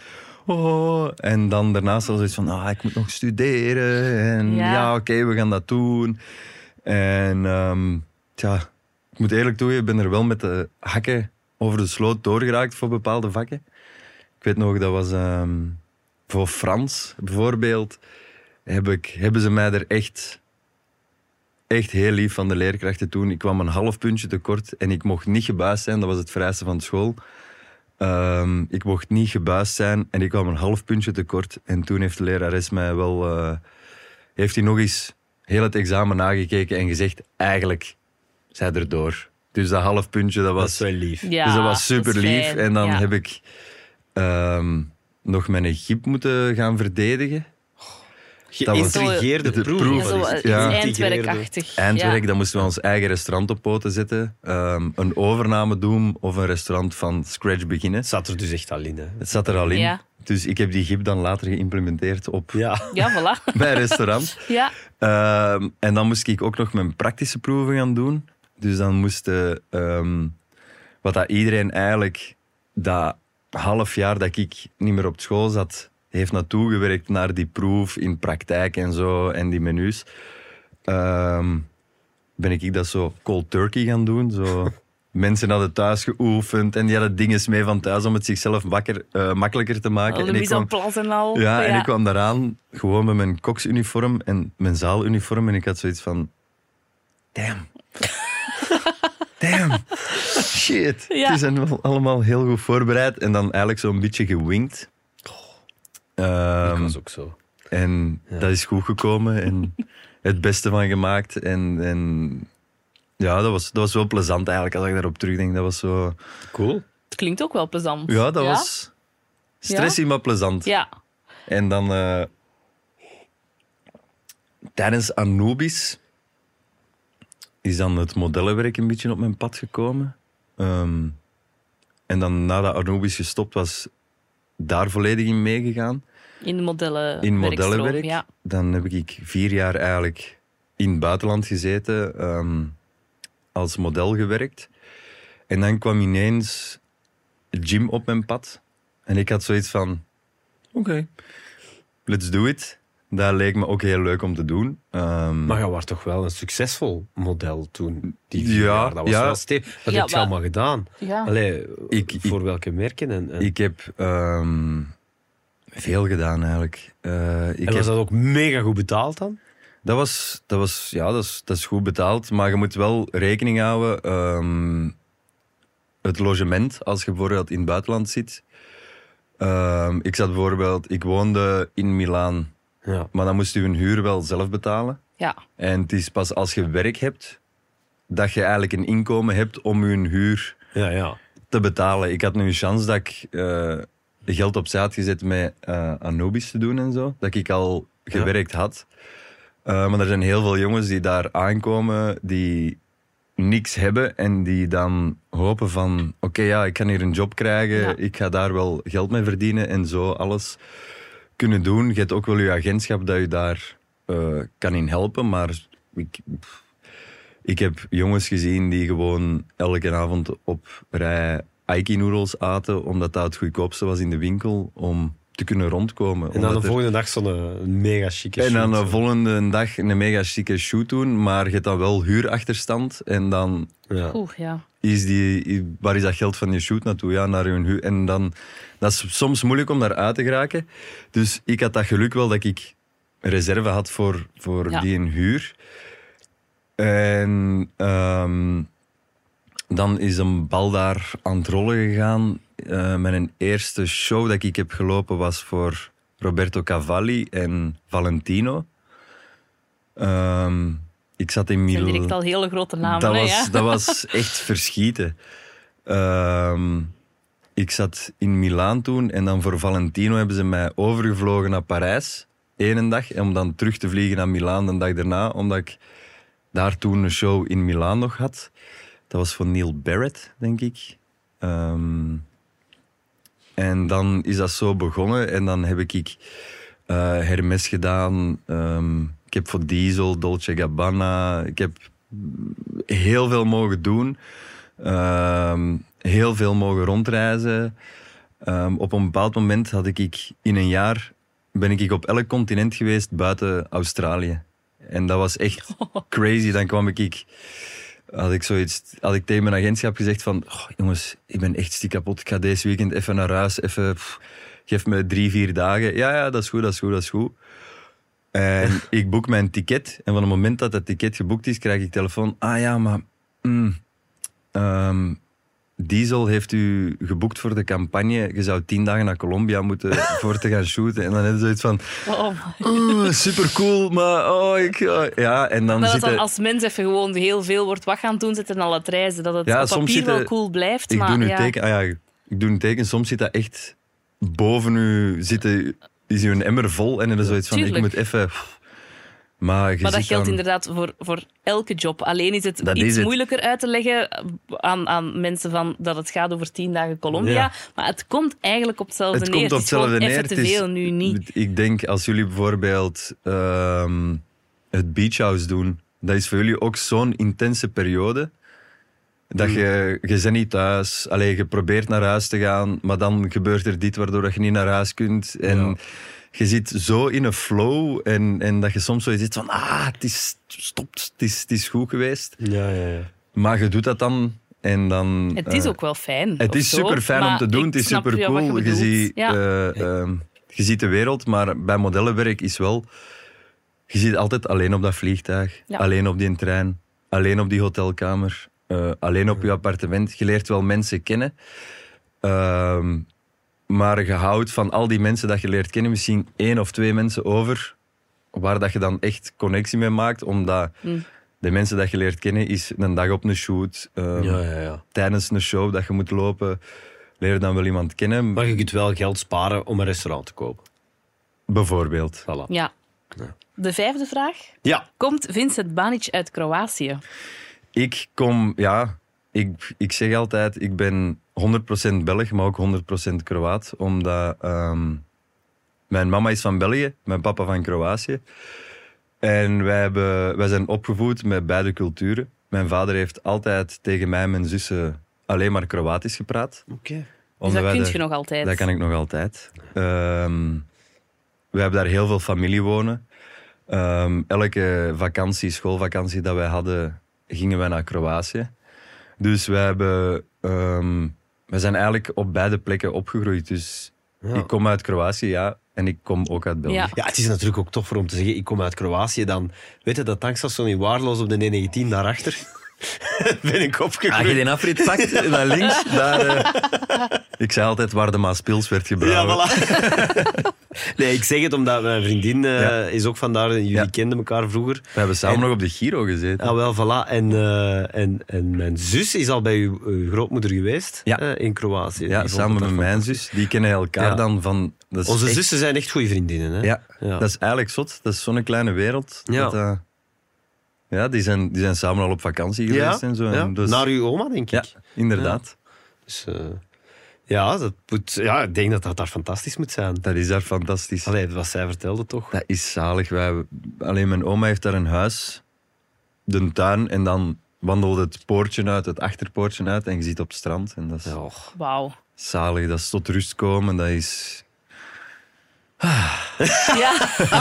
oh, en dan daarnaast al zoiets van, ah, ik moet nog studeren en Ja. ja, oké, we gaan dat doen. En ehm, tja, ik moet eerlijk toegeven, ik ben er wel met de hakken over de sloot doorgeraakt voor bepaalde vakken. Ik weet nog, dat was ehm, voor Frans bijvoorbeeld. heb ik, hebben ze mij er echt, echt heel lief van de leerkrachten toen. Ik kwam een half puntje tekort en ik mocht niet gebuist zijn. Dat was het vereiste van de school. Ehm, ik mocht niet gebuist zijn en ik kwam een half puntje tekort. En toen heeft de lerares mij wel... eh, heeft hij nog eens heel het examen nagekeken en gezegd... Eigenlijk, zij erdoor. Dus dat half puntje, dat Dat was... is wel lief. Ja, dus dat was super lief. En dan Ja. heb ik ehm, nog mijn gip moeten gaan verdedigen. Dat was- Geïntrigeerde de proef. proef. Ja, zo, eh? Ja. eindwerkachtig. Eindwerk, Ja. dan moesten we ons eigen restaurant op poten zetten. ehm, een overname doen of een restaurant van scratch beginnen. Het zat er dus echt al in. Hè. Het zat er al in. Ja. Dus ik heb die gip dan later geïmplementeerd op Ja. Ja, voilà. [LAUGHS] mijn restaurant. Ja. Ehm, en dan moest ik ook nog mijn praktische proeven gaan doen. Dus dan moesten, ehm, wat dat iedereen eigenlijk dat half jaar dat ik niet meer op school zat, heeft naartoe gewerkt naar die proef in praktijk en zo en die menus. Ehm, ben ik dat zo cold turkey gaan doen. Zo. [LAUGHS] Mensen hadden thuis geoefend en die hadden dingen mee van thuis om het zichzelf wakker, eh, makkelijker te maken. Al de En ik kwam- en al. ja, en ik kwam daaraan gewoon met mijn koksuniform en mijn zaaluniform. En ik had zoiets van... Damn. Damn. Shit. Ja. Die zijn wel allemaal heel goed voorbereid. En dan eigenlijk zo'n beetje gewinkt. Ik Ehm, was ook zo. en Ja. dat is goed gekomen. En het beste van gemaakt. En, en ja, dat was, dat was wel plezant eigenlijk als ik daarop terugdenk. Dat was zo... Cool. Het klinkt ook wel plezant. Ja, dat was stressy, maar plezant. Ja. En dan eh, tijdens Anubis is dan het modellenwerk een beetje op mijn pad gekomen. Ehm, en dan nadat Anubis gestopt was, daar volledig in meegegaan. In de modellen. In modellenwerk. Ja. Dan heb ik vier jaar eigenlijk in het buitenland gezeten, ehm, als model gewerkt. En dan kwam ineens gym op mijn pad. En ik had zoiets van, oké, let's do it. Dat leek me ook heel leuk om te doen. Ehm, Maar je was toch wel een succesvol model toen? Die Ja, jaar. Dat was ja. wel stevig. Wat Ja, heb je maar- allemaal gedaan? Ja. Allee, Ik- voor welke merken? En, en, ik heb ehm, veel gedaan eigenlijk. Eh, ik en heb- was dat ook mega goed betaald dan? Dat was, dat was, ja, dat is, dat is goed betaald, maar je moet wel rekening houden. ehm, het logement, als je bijvoorbeeld in het buitenland zit. Ehm, ik zat bijvoorbeeld, ik woonde in Milaan, Ja. maar dan moest je een huur wel zelf betalen. ja. En het is pas als je werk hebt, dat je eigenlijk een inkomen hebt om je huur Ja, ja. te betalen. Ik had nu een chance dat ik eh, geld opzij had gezet met eh Anubis te doen en zo. Dat ik al gewerkt had. Eh, maar er zijn heel veel jongens die daar aankomen, die niks hebben en die dan hopen van... Oké, ja, ik kan hier een job krijgen, Ja. ik ga daar wel geld mee verdienen en zo alles kunnen doen. Je hebt ook wel je agentschap dat je daar eh, kan in helpen, maar ik, ik heb jongens gezien die gewoon elke avond op rij Aiki-noedels aten, omdat dat het goedkoopste was in de winkel om te kunnen rondkomen. En dan de er- volgende dag zo'n eh, mega chique en dan shoot. de volgende dag een mega chique shoot doen, maar je hebt dan wel huurachterstand. En dan Ja. Oeh, ja. is die, waar is dat geld van je shoot naartoe? Ja, naar je huur. En dan, dat is soms moeilijk om daar uit te geraken. Dus ik had dat geluk wel dat ik reserve had voor, voor Ja. die een huur. En ehm, dan is een bal daar aan het rollen gegaan. Eh, mijn eerste show dat ik heb gelopen was voor Roberto Cavalli en Valentino. Ehm, ik zat in Milan. direct al hele grote namen. Dat was, ja. dat was echt verschieten. Ehm, ik zat in Milaan toen en dan voor Valentino hebben ze mij overgevlogen naar Parijs. Eén dag. Om dan terug te vliegen naar Milaan de dag daarna. Omdat ik daar toen een show in Milaan nog had. Dat was van Neil Barrett, denk ik. Ehm, en dan is dat zo begonnen. En dan heb ik eh, Hermes gedaan. Ehm, ik heb voor Diesel, Dolce Gabbana. Ik heb heel veel mogen doen. Ehm, heel veel mogen rondreizen. Ehm, op een bepaald moment had ik in een jaar ben ik op elk continent geweest buiten Australië. En dat was echt [LAUGHS] crazy. Dan kwam ik, had ik zoiets, had ik tegen mijn agentschap gezegd van, "Oh, jongens, ik ben echt stiek kapot. Ik ga deze weekend even naar huis, even, pff, geef me drie, vier dagen. Ja, ja, dat is goed, dat is goed, dat is goed. En [LAUGHS] ik boek mijn ticket. En van het moment dat het ticket geboekt is, krijg ik telefoon. Ah ja, maar... mm, ehm, Diesel heeft u geboekt voor de campagne. Je zou tien dagen naar Colombia moeten [LAUGHS] voor te gaan shooten. En dan hebben ze zoiets van... Oh, super cool, maar... Oh, ik, oh, ja, en dan Dat het zitten... dan als mens even gewoon heel veel wordt wat gaan doen zitten en al het reizen. Dat het Ja, op soms papier zitten- wel cool blijft. Ik maar doe nu ja. teken. Ah ja, ik doe een teken. Soms zit dat echt boven u zitten. Is u een emmer vol en dan is zoiets van: ik moet even. Maar, dat geldt inderdaad voor, voor elke job. Alleen is het Dat iets is het. moeilijker uit te leggen aan, aan mensen van dat het gaat over tien dagen Colombia. Ja. Maar het komt eigenlijk op hetzelfde Het neer. komt op het is hetzelfde neer. even te Het is- veel, nu niet. Ik denk als jullie bijvoorbeeld ehm, het beachhouse doen, dat is voor jullie ook zo'n intense periode. Dat je, je bent niet thuis. Allee, je probeert naar huis te gaan, maar dan gebeurt er dit waardoor dat je niet naar huis kunt. En Ja. Je zit zo in een flow en, en dat je soms zoiets zit van ah, het is stopt, het is, het is goed geweest. Ja, ja, ja. Maar je doet dat dan en dan... Het is eh, ook wel fijn. het is zo, super fijn om te doen. Het is super cool. Je, ziet, Ja. eh, ehm, je ziet de wereld, maar bij modellenwerk is wel. Je zit altijd alleen op dat vliegtuig, Ja. alleen op die trein, alleen op die hotelkamer, eh, alleen op je appartement. Je leert wel mensen kennen. Ehm, maar je houdt van al die mensen dat je leert kennen misschien één of twee mensen over waar dat je dan echt connectie mee maakt, omdat Mm. de mensen dat je leert kennen is een dag op een shoot, ehm, ja, ja, ja. tijdens een show dat je moet lopen, leer je dan wel iemand kennen. Maar je kunt wel geld sparen om een restaurant te kopen. Bijvoorbeeld. Voilà. Ja. De vijfde vraag. Ja, Komt Vincent Banic uit Kroatië? Ik kom, ja, ik, ik zeg altijd, ik ben 100% Belg, maar ook 100% Kroaat. Omdat ehm, mijn mama is van België, mijn papa van Kroatië. En wij, hebben, wij zijn opgevoed met beide culturen. Mijn vader heeft altijd tegen mij en mijn zussen alleen maar Kroatisch gepraat. oké. Dus dat kun daar- je nog altijd. Dat kan ik nog altijd. Ehm, we hebben daar heel veel familie wonen. Ehm, elke vakantie, schoolvakantie dat wij hadden, gingen wij naar Kroatië. Dus wij hebben... ehm, we zijn eigenlijk op beide plekken opgegroeid. Dus Ja. ik kom uit Kroatië, ja. En ik kom ook uit België. Ja. Ja, het is natuurlijk ook tof om te zeggen, ik kom uit Kroatië, dan weet je dat tankstation in Waarloos op de N19 daarachter [LAUGHS] ben ik opgegroeid. Als je die afrit pakt, [LAUGHS] naar links, daar... eh, ik zei altijd waar de Maaspils werd Ja, gebrouwen. voilà. [LAUGHS] [LAUGHS] nee, ik zeg het omdat mijn vriendin eh, Ja. is ook vandaar. Jullie Ja. kenden elkaar vroeger. We hebben samen En- nog op de Giro gezeten. Ah, wel, voilà. En, eh, en, en mijn zus is al bij uw, uw grootmoeder geweest Ja. eh, in Kroatië. ja, samen met mijn zus. Die kennen elkaar dan van... Dat is Onze echt- zussen zijn echt goede vriendinnen. Hè? Ja, dat is eigenlijk zot. Dat is zo'n kleine wereld. Ja. Dat, ja, die zijn, die zijn samen al op vakantie geweest en zo. ja. En dus- Naar uw oma, denk ik. ja, inderdaad. Dus, ja, dat moet, ja, ik denk dat dat daar fantastisch moet zijn. Dat is daar fantastisch. Allee, wat zij vertelde toch? Dat is zalig. Wij, alleen mijn oma heeft daar een huis, de tuin, en dan wandelt het poortje uit, het achterpoortje uit, en je zit op het strand. En dat is Ja, och. Wauw. zalig. Dat is tot rust komen. Dat is Ja.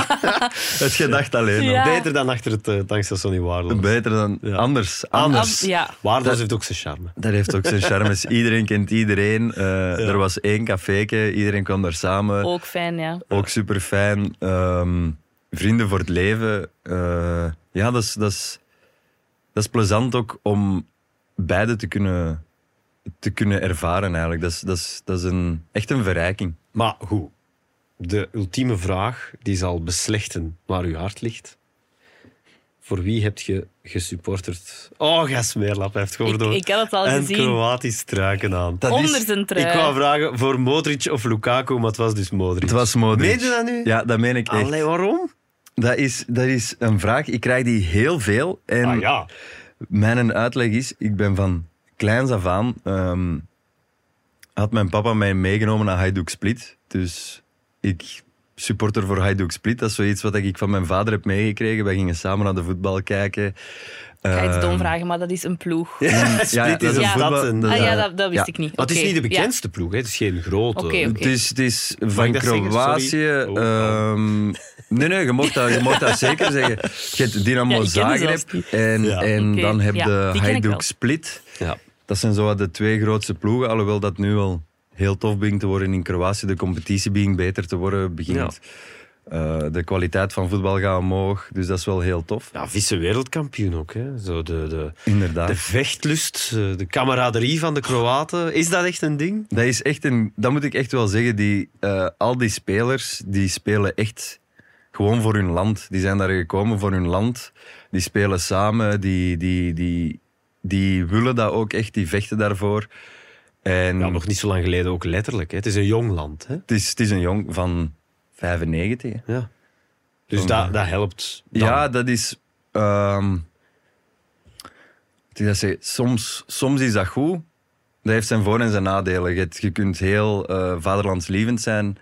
[LAUGHS] het gedacht alleen. Ja. Beter dan achter het tankstation in Waarloos. Beter dan Ja. anders. Anders. ja. Dat- heeft ook zijn charme. Dat heeft ook zijn charmes. [LAUGHS] Iedereen kent iedereen. Eh, Er was één caféke, iedereen kwam daar samen. Ook fijn, ja. Ook super fijn. vrienden voor het leven. Eh, ja, dat is, dat, is, dat is plezant ook om beide te kunnen, te kunnen ervaren eigenlijk. Dat is, dat is, dat is een, echt een verrijking. Maar goed, de ultieme vraag die zal beslechten waar uw hart ligt. Voor wie heb je gesupporterd? Oh, Gasmeerlap heeft gewoon Ik, door ik had het al een gezien. Kroatisch struiken aan. Dat Onder is, zijn trui. Ik wou vragen voor Modric of Lukaku, maar het was dus Modric. het was Modric. Meen je dat nu? Ja, dat meen ik echt. Allee, waarom? Dat is, dat is een vraag. Ik krijg die heel veel. En Ah ja. Mijn uitleg is, ik ben van kleins af aan... ehm, had mijn papa mij meegenomen naar Hajduk Split. Dus ik supporter voor Hajduk Split. Dat is zoiets wat ik van mijn vader heb meegekregen. Wij gingen samen naar de voetbal kijken. Ik ga je het Ehm, dom vragen, maar dat is een ploeg. ja, [LAUGHS] dat is een voetbal- Ah ja, een- dat, dat wist ja. ik niet. Maar het is niet de ja. bekendste ploeg, hè? het is geen grote. Het is, het is van? Kroatië. Sorry. Oh, ehm, nee, nee, je mocht dat, je mocht dat zeker zeggen. Je hebt Dynamo Zagreb en, Ja. en dan heb je. Hajduk Split. Ja. Dat zijn zo wat de twee grootste ploegen. Alhoewel dat nu wel heel tof begint te worden in Kroatië. De competitie begint beter te worden. Begint Eh, de kwaliteit van voetbal gaat omhoog, dus dat is wel heel tof. Ja, vice-wereldkampioen ook. Hè. Zo de, de, Inderdaad. de vechtlust, eh, de camaraderie van de Kroaten. Is dat echt een ding? Dat is echt een, dat moet ik echt wel zeggen. Die, eh, al die spelers die spelen echt gewoon voor hun land. Die zijn daar gekomen voor hun land. Die spelen samen. Die, die, die, die willen dat ook echt. Die vechten daarvoor. En Ja, nog niet zo lang geleden ook letterlijk. Hè. Het is een jong land. Hè. het, is, het is een jong van 95. hè. Ja. Dus Van, dat, dat helpt. dan. Ja, dat is. ehm, dat zeggen? soms, soms is dat goed. Dat heeft zijn voor- en zijn nadelen. Je, je kunt heel eh, vaderlandslievend zijn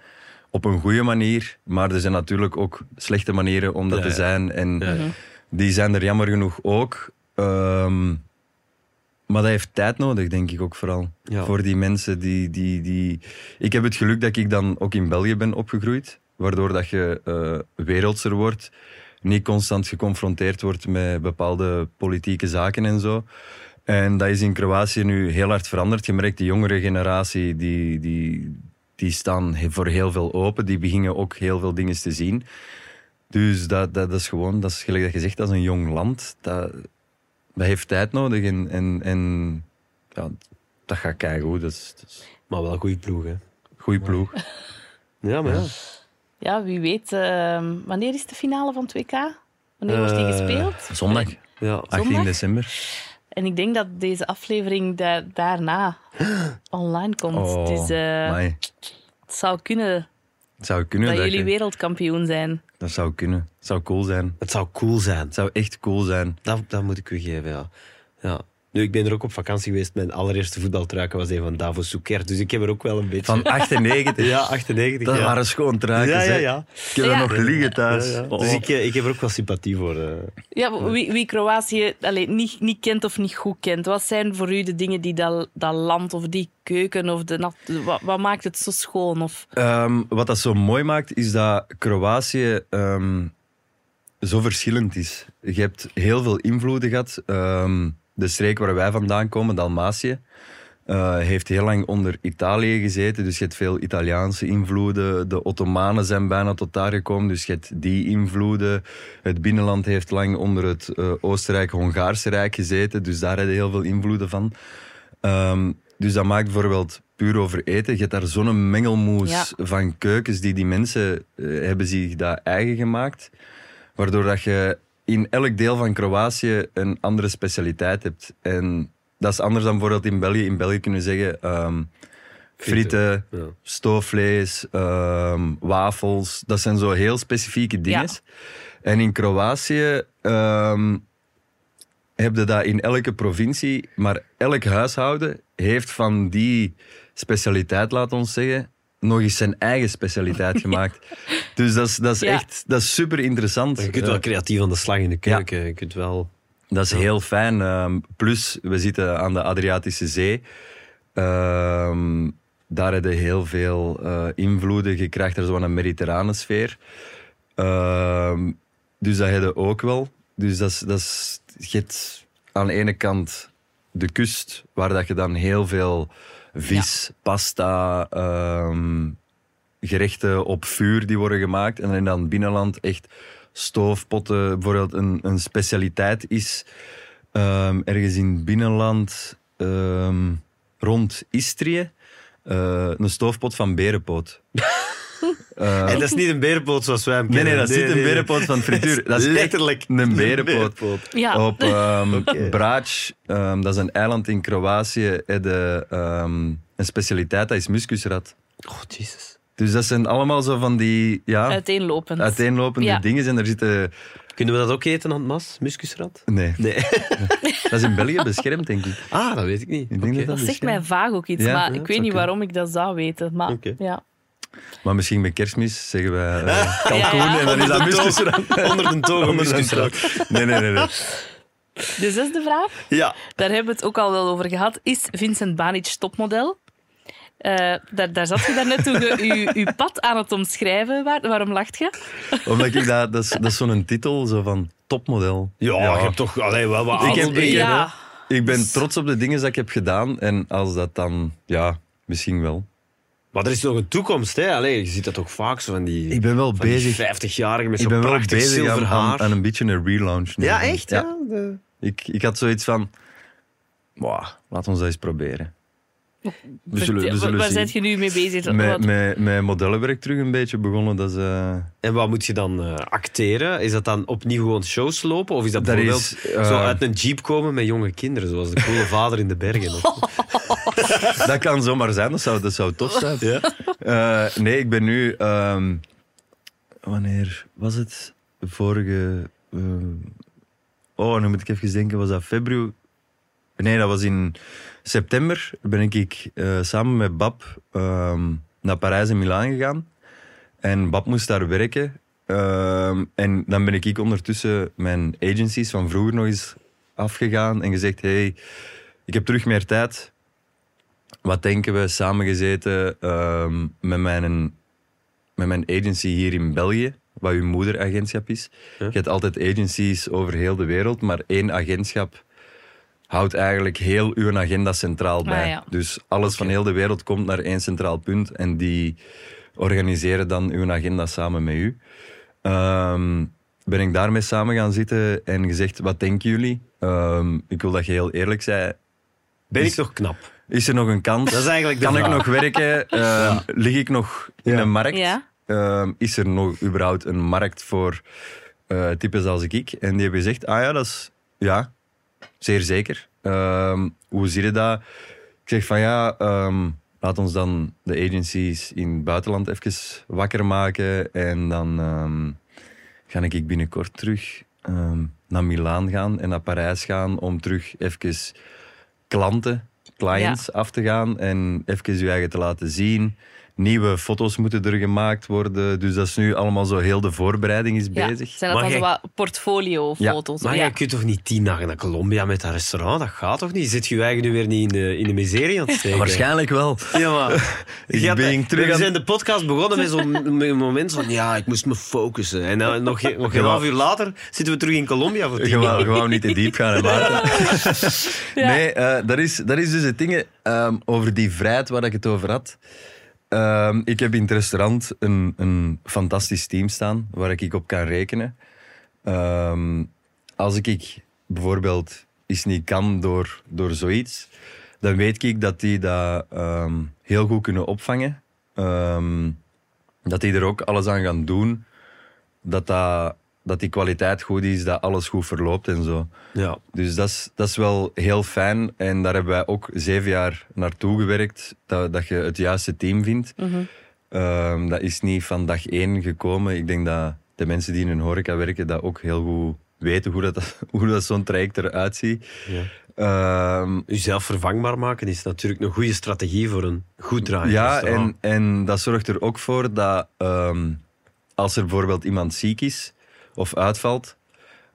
op een goede manier. Maar er zijn natuurlijk ook slechte manieren om dat Ja, te zijn. En Ja, ja. die zijn er jammer genoeg ook. Ehm, maar dat heeft tijd nodig, denk ik ook vooral. Ja. Voor die mensen die, die, die... Ik heb het geluk dat ik dan ook in België ben opgegroeid. Waardoor dat je eh, wereldser wordt. Niet constant geconfronteerd wordt met bepaalde politieke zaken en zo. En dat is in Kroatië nu heel hard veranderd. Je merkt de jongere generatie, die, die, die staan voor heel veel open. Die beginnen ook heel veel dingen te zien. Dus dat, dat, dat is gewoon, dat is gelijk dat je zegt, dat is een jong land. Dat, dat heeft tijd nodig en, en, en ja, dat gaat. Dat is, dat is Maar wel een goede ploeg. Hè. een goede ploeg. Ja, maar ja. Ja, wie weet. ehm, wanneer is de finale van 2K? Wanneer wordt die Eh, gespeeld? Zondag, ja. 18 Zondag? december. En ik denk dat deze aflevering da- daarna [GASPS] online komt. Oh, dus eh, het zou kunnen zou kunnen. dat Dat, jullie je- wereldkampioen zijn. dat zou kunnen. Het zou cool zijn. Het zou cool zijn. Het zou echt cool zijn. Dat, dat moet ik u geven, ja. ja. Nu, ik ben er ook op vakantie geweest. Mijn allereerste voetbaltruiken was een van Davos Soeker. Dus ik heb er ook wel een beetje... Van 98. [LAUGHS] Ja, 98. Dat ja. waren schoon truikens. Ja, ja, ja. Ik heb Ja. er nog liggen thuis. Ja, ja. Oh. Dus ik, eh, ik heb er ook wel sympathie voor. eh. Ja, wie, wie Kroatië allee, niet, niet kent of niet goed kent, wat zijn voor u de dingen die dat, dat land of die keuken of de, nat- wat, wat maakt het zo schoon? Of, Ehm, wat dat zo mooi maakt, is dat Kroatië ehm, zo verschillend is. Je hebt heel veel invloeden gehad. Ehm, de streek waar wij vandaan komen, Dalmatië, eh, heeft heel lang onder Italië gezeten. Dus je hebt veel Italiaanse invloeden. De Ottomanen zijn bijna tot daar gekomen, dus je hebt die invloeden. Het binnenland heeft lang onder het eh, Oostenrijk-Hongaarse Rijk gezeten, dus daar heb je heel veel invloeden van. Ehm, dus dat maakt bijvoorbeeld puur over eten. Je hebt daar zo'n mengelmoes Ja. van keukens die die mensen eh, hebben zich daar eigen gemaakt. Waardoor dat je in elk deel van Kroatië een andere specialiteit hebt. En dat is anders dan bijvoorbeeld in België. In België kunnen we zeggen ehm frieten, Ja. stoofvlees, ehm, wafels. Dat zijn zo heel specifieke dingen. En in Kroatië ehm, heb je dat in elke provincie, maar elk huishouden heeft van die specialiteit, laat ons zeggen, nog eens zijn eigen specialiteit [LAUGHS] gemaakt. Dus dat is, dat is Ja. echt dat is super interessant. Je kunt wel creatief aan de slag in de keuken. Je kunt wel... Dat is heel fijn. Ehm, plus, we zitten aan de Adriatische Zee. Ehm, daar heb je heel veel eh, invloeden. Je krijgt er zo'n mediterrane sfeer. Ehm, dus dat heb je ook wel. Dus dat is, dat is, je hebt aan de ene kant de kust, waar dat je dan heel veel vis, pasta, ehm, gerechten op vuur die worden gemaakt. En in dan binnenland echt stoofpotten, bijvoorbeeld een, een specialiteit is. ehm, ergens in het binnenland, ehm, rond Istrië, eh, een stoofpot van berenpoot. [LAUGHS] Eh, En dat is niet een berenpoot zoals wij hem nee, kennen. nee, dat is niet een berenpoot van [LAUGHS] frituur. Dat is letterlijk een berenpoot. ja, Op [LAUGHS] ehm Oké. Brač, ehm, dat is een eiland in Kroatië, heb je, ehm, een specialiteit, dat is muskusrat. Oh, jezus. Dus dat zijn allemaal zo van die ja, uiteenlopend. uiteenlopende Ja. dingen. En er zitten... Kunnen we dat ook eten aan het mas? Muskusrat? Nee, Nee. [LAUGHS] dat is in België beschermd, denk ik. Ah, dat weet ik niet. Ik dat dat zegt mij vaag ook iets, Ja, maar ja, ik weet niet waarom ik dat zou weten. Maar, Oké. ja. Maar misschien met kerstmis zeggen wij eh, kalkoen [LAUGHS] Ja, ja. en dan is dat Onder de toog- [LAUGHS] muskusrat. Onder de toog een Onder de. Nee, nee, nee. nee. De zesde vraag, Ja. daar hebben we het ook al wel over gehad. Is Vincent Banic topmodel? Eh, daar, daar zat je daarnet toen je [LAUGHS] uw- pad aan het omschrijven. Waar, waarom lacht je? Omdat ik dat... Dat is, dat is zo'n titel, zo van topmodel. Ja, je hebt toch alleen wel wat Ik heb- ik heb- Ik ben trots op de dingen die ik heb gedaan. En als dat dan... Ja, misschien wel. Maar er is nog een toekomst, hè? Allee, je ziet dat toch vaak zo van die, Ik ben wel bezig. 50-jarigen met Ik zo'n ben wel prachtig bezig zilver aan, haar. aan, aan een beetje een relaunch. Ja, echt? Ja. Ik, ik had zoiets van... Wow, laat ons dat eens proberen. We zullen, we Waar- zullen Waar zien. zijn je nu mee bezig? Met, Wat- met, met modellenwerk terug een beetje begonnen. Dat is, eh, En wat moet je dan eh, acteren? Is dat dan opnieuw gewoon shows lopen? Of is dat Dat bijvoorbeeld is, eh, zo uit een jeep komen met jonge kinderen, zoals de coole [LAUGHS] vader in de bergen? Of... [LAUGHS] [LAUGHS] dat kan zomaar zijn, dat zou, dat zou tof zijn. Eh, nee, ik ben nu... ehm, wanneer was het? Vorige... eh, oh, nu moet ik even denken. Was dat februari? Nee, dat was in september. Ben ik eh, samen met Bab ehm, naar Parijs en Milaan gegaan. En Bab moest daar werken. Ehm, en dan ben ik ondertussen mijn agencies van vroeger nog eens afgegaan en gezegd: hey, ik heb terug meer tijd. Wat denken we? Samengezeten ehm, met, mijn, met mijn agency hier in België, wat uw moederagentschap is. Ja. Je hebt altijd agencies over heel de wereld, maar één agentschap houdt eigenlijk heel uw agenda centraal bij. Ah, ja. Dus alles van heel de wereld komt naar één centraal punt en die organiseren dan uw agenda samen met u. Ehm, ben ik daarmee samen gaan zitten en gezegd, wat denken jullie? Ehm, ik wil dat je heel eerlijk zei. Ben Is- ik nog knap? Is er nog een kans? Dat is eigenlijk de kan ik nog werken? [LAUGHS] Ehm, Lig ik nog in Ja. een markt? Ja. Ehm, is er nog überhaupt een markt voor eh types als ik? En die hebben gezegd, ah ja, dat is... Ja, zeer zeker. Ehm, hoe zie je dat? Ik zeg van ja, ehm, laat ons dan de agencies in het buitenland even wakker maken. En dan ehm, ga ik binnenkort terug naar Milaan gaan en naar Parijs gaan om terug even klanten, clients af te gaan en even je eigen te laten zien. Nieuwe foto's moeten er gemaakt worden. Dus dat is nu allemaal zo heel de voorbereiding is Ja, bezig. Zijn dat Maar dan zo jij- wat portfolio-foto's? Maar Ja. jij kunt toch niet tien dagen naar Colombia met dat restaurant? Dat gaat toch niet? Zit je je eigen nu weer niet in de, in de miserie aan het steken? Waarschijnlijk wel. Ja, maar... [LAUGHS] Ik Je had- ben terug we aan- zijn de podcast begonnen met zo'n [LAUGHS] moment van... Ja, ik moest me focussen. En dan nog, een half uur later zitten we terug in Colombia voor tien dagen. je wou niet te diep gaan. [LAUGHS] Nee, eh, dat, is, dat is dus het ding ehm, over die vrijheid waar ik het over had. Ehm, ik heb in het restaurant een, een fantastisch team staan waar ik op kan rekenen. Ehm, als ik bijvoorbeeld iets niet kan door, door zoiets, dan weet ik dat die dat ehm, heel goed kunnen opvangen. Dat die er ook alles aan gaan doen. Dat, dat, dat die kwaliteit goed is, dat alles goed verloopt en zo. Ja. Dus dat is, dat is wel heel fijn. En daar hebben wij ook zeven jaar naartoe gewerkt. Dat, dat je het juiste team vindt. Ehm, dat is niet van dag één gekomen. Ik denk dat de mensen die in een horeca werken dat ook heel goed weten hoe dat, [LAUGHS] hoe dat zo'n traject eruit ziet. Ja. Jezelf vervangbaar maken is natuurlijk een goede strategie voor een goed draaiend ja, restaurant. en, en dat zorgt er ook voor dat ehm, als er bijvoorbeeld iemand ziek is of uitvalt,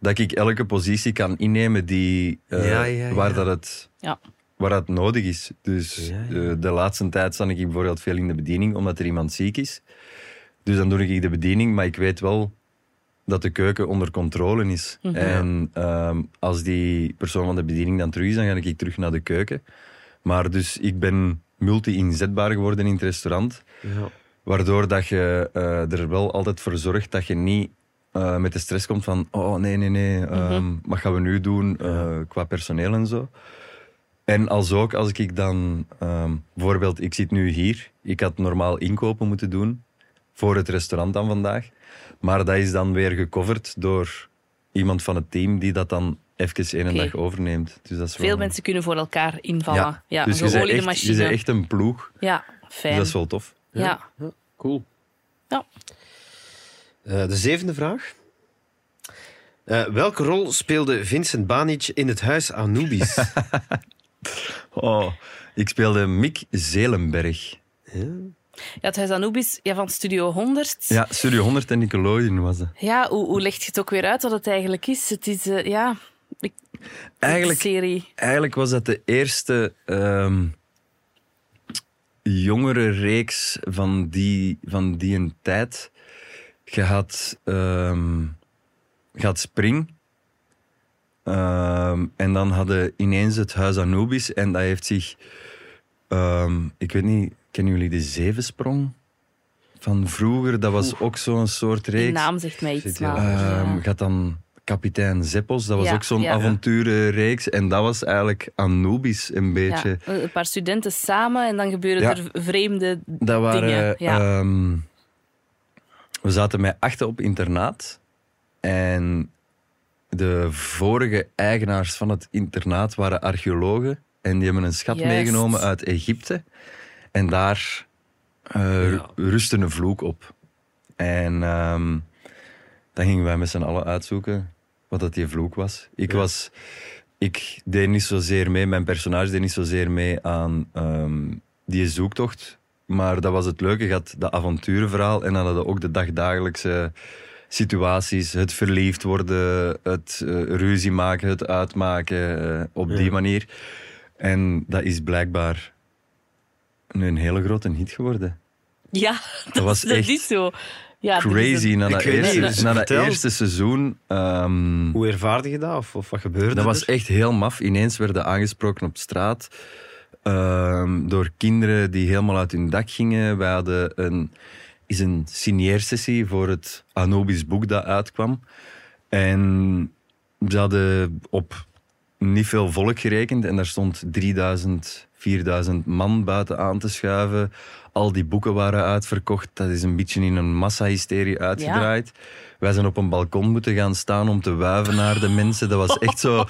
dat ik elke positie kan innemen die, eh, Ja, ja, ja. waar, dat het, Ja. waar dat nodig is. Dus Ja, ja. eh, de laatste tijd sta ik bijvoorbeeld veel in de bediening, omdat er iemand ziek is. Dus dan doe ik de bediening, maar ik weet wel dat de keuken onder controle is. En ehm, als die persoon van de bediening dan terug is, dan ga ik terug naar de keuken. Maar dus ik ben multi-inzetbaar geworden in het restaurant. Ja. Waardoor dat je eh, er wel altijd voor zorgt dat je niet eh, met de stress komt van oh nee, nee, nee, ehm, wat gaan we nu doen eh, qua personeel en zo. En als ook, als ik dan ehm, bijvoorbeeld, ik zit nu hier, ik had normaal inkopen moeten doen voor het restaurant dan vandaag. Maar dat is dan weer gecoverd door iemand van het team die dat dan even één dag overneemt. Dus dat is Veel wel- mensen kunnen voor elkaar invallen. Ja, Ja, dus je een bent, geoliede echt, je machine. bent echt een ploeg. Ja, Dus fijn. dat is wel tof. ja. Cool. Ja. Eh, de zevende vraag. Eh, welke rol speelde Vincent Banic in het huis Anubis? [LAUGHS] Oh, ik speelde Mick Zelenberg. Ja, het Huis Anubis ja, van Studio 100. Ja, Studio 100 en Nickelodeon was het. Ja, hoe, hoe leg je het ook weer uit wat het eigenlijk is? Het is, eh, ja... Ik, Eigenlijk, serie. eigenlijk was dat de eerste ehm, jongere reeks van die, van die een tijd. Je had, ehm, je had Spring. Ehm, en dan hadden ineens het Huis Anubis. En dat heeft zich, ehm, ik weet niet, kennen jullie de Zevensprong? Van vroeger, dat was ook zo'n soort reeks. naam zegt mij iets. Maar, ja. gaat dan Kapitein Zeppels, dat was Ja, ook zo'n ja. avonturenreeks. En dat was eigenlijk Anubis een beetje. Ja, een paar studenten samen en dan gebeuren Ja. er vreemde Dat waren... dingen. Ja. We zaten met achten op internaat. En de vorige eigenaars van het internaat waren archeologen. En die hebben een schat Juist. meegenomen uit Egypte. En daar Ja. rustte een vloek op. En ehm, dan gingen wij met z'n allen uitzoeken wat dat die vloek was. Ik Ja. was... Ik deed niet zozeer mee, mijn personage deed niet zozeer mee aan ehm, die zoektocht. Maar dat was het leuke, je had dat avonturenverhaal en dan hadden ook de dagdagelijkse situaties. Het verliefd worden, het eh, ruzie maken, het uitmaken, eh, op die manier. En dat is blijkbaar nu een hele grote hit geworden. Ja, dat, was is- dat echt is zo. Ja, Crazy, een- na dat, eerste, niet, dus na dat eerste seizoen. ehm, Hoe ervaarde je dat? Of, of wat gebeurde dat was er? echt heel maf. Ineens werden aangesproken op straat door kinderen die helemaal uit hun dak gingen. Wij hadden een, is een signeersessie voor het Anubis boek dat uitkwam. En ze hadden op niet veel volk gerekend en daar stond 3000, 4000 man buiten aan te schuiven. Al die boeken waren uitverkocht. Dat is een beetje in een massahysterie uitgedraaid. Wij zijn op een balkon moeten gaan staan om te wuiven naar de mensen. Dat was echt zo...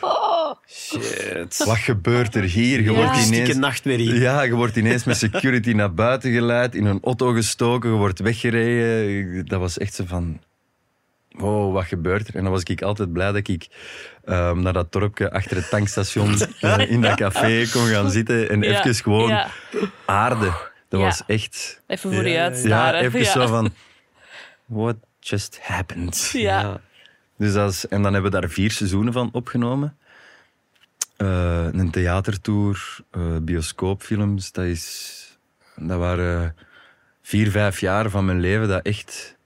[LAUGHS] Shit. Wat gebeurt er hier? Je Ja. wordt ineens... nachtmerrie. Ja, je wordt ineens met security naar buiten geleid, in een auto gestoken, je wordt weggereden. Dat was echt zo van... Wow, wat gebeurt er? En dan was ik altijd blij dat ik ehm, naar dat dorpje achter het tankstation [LAUGHS] eh, in dat café kon gaan zitten en Ja, even gewoon ja. aarde. Dat Ja. was echt... Even voor Ja, je ja. even ja. zo van... [LAUGHS] What just happened? Ja. Dus dat is, en dan hebben we daar vier seizoenen van opgenomen. Eh, een theatertour, eh, bioscoopfilms. Dat, is, dat waren vier, vijf jaar van mijn leven dat echt...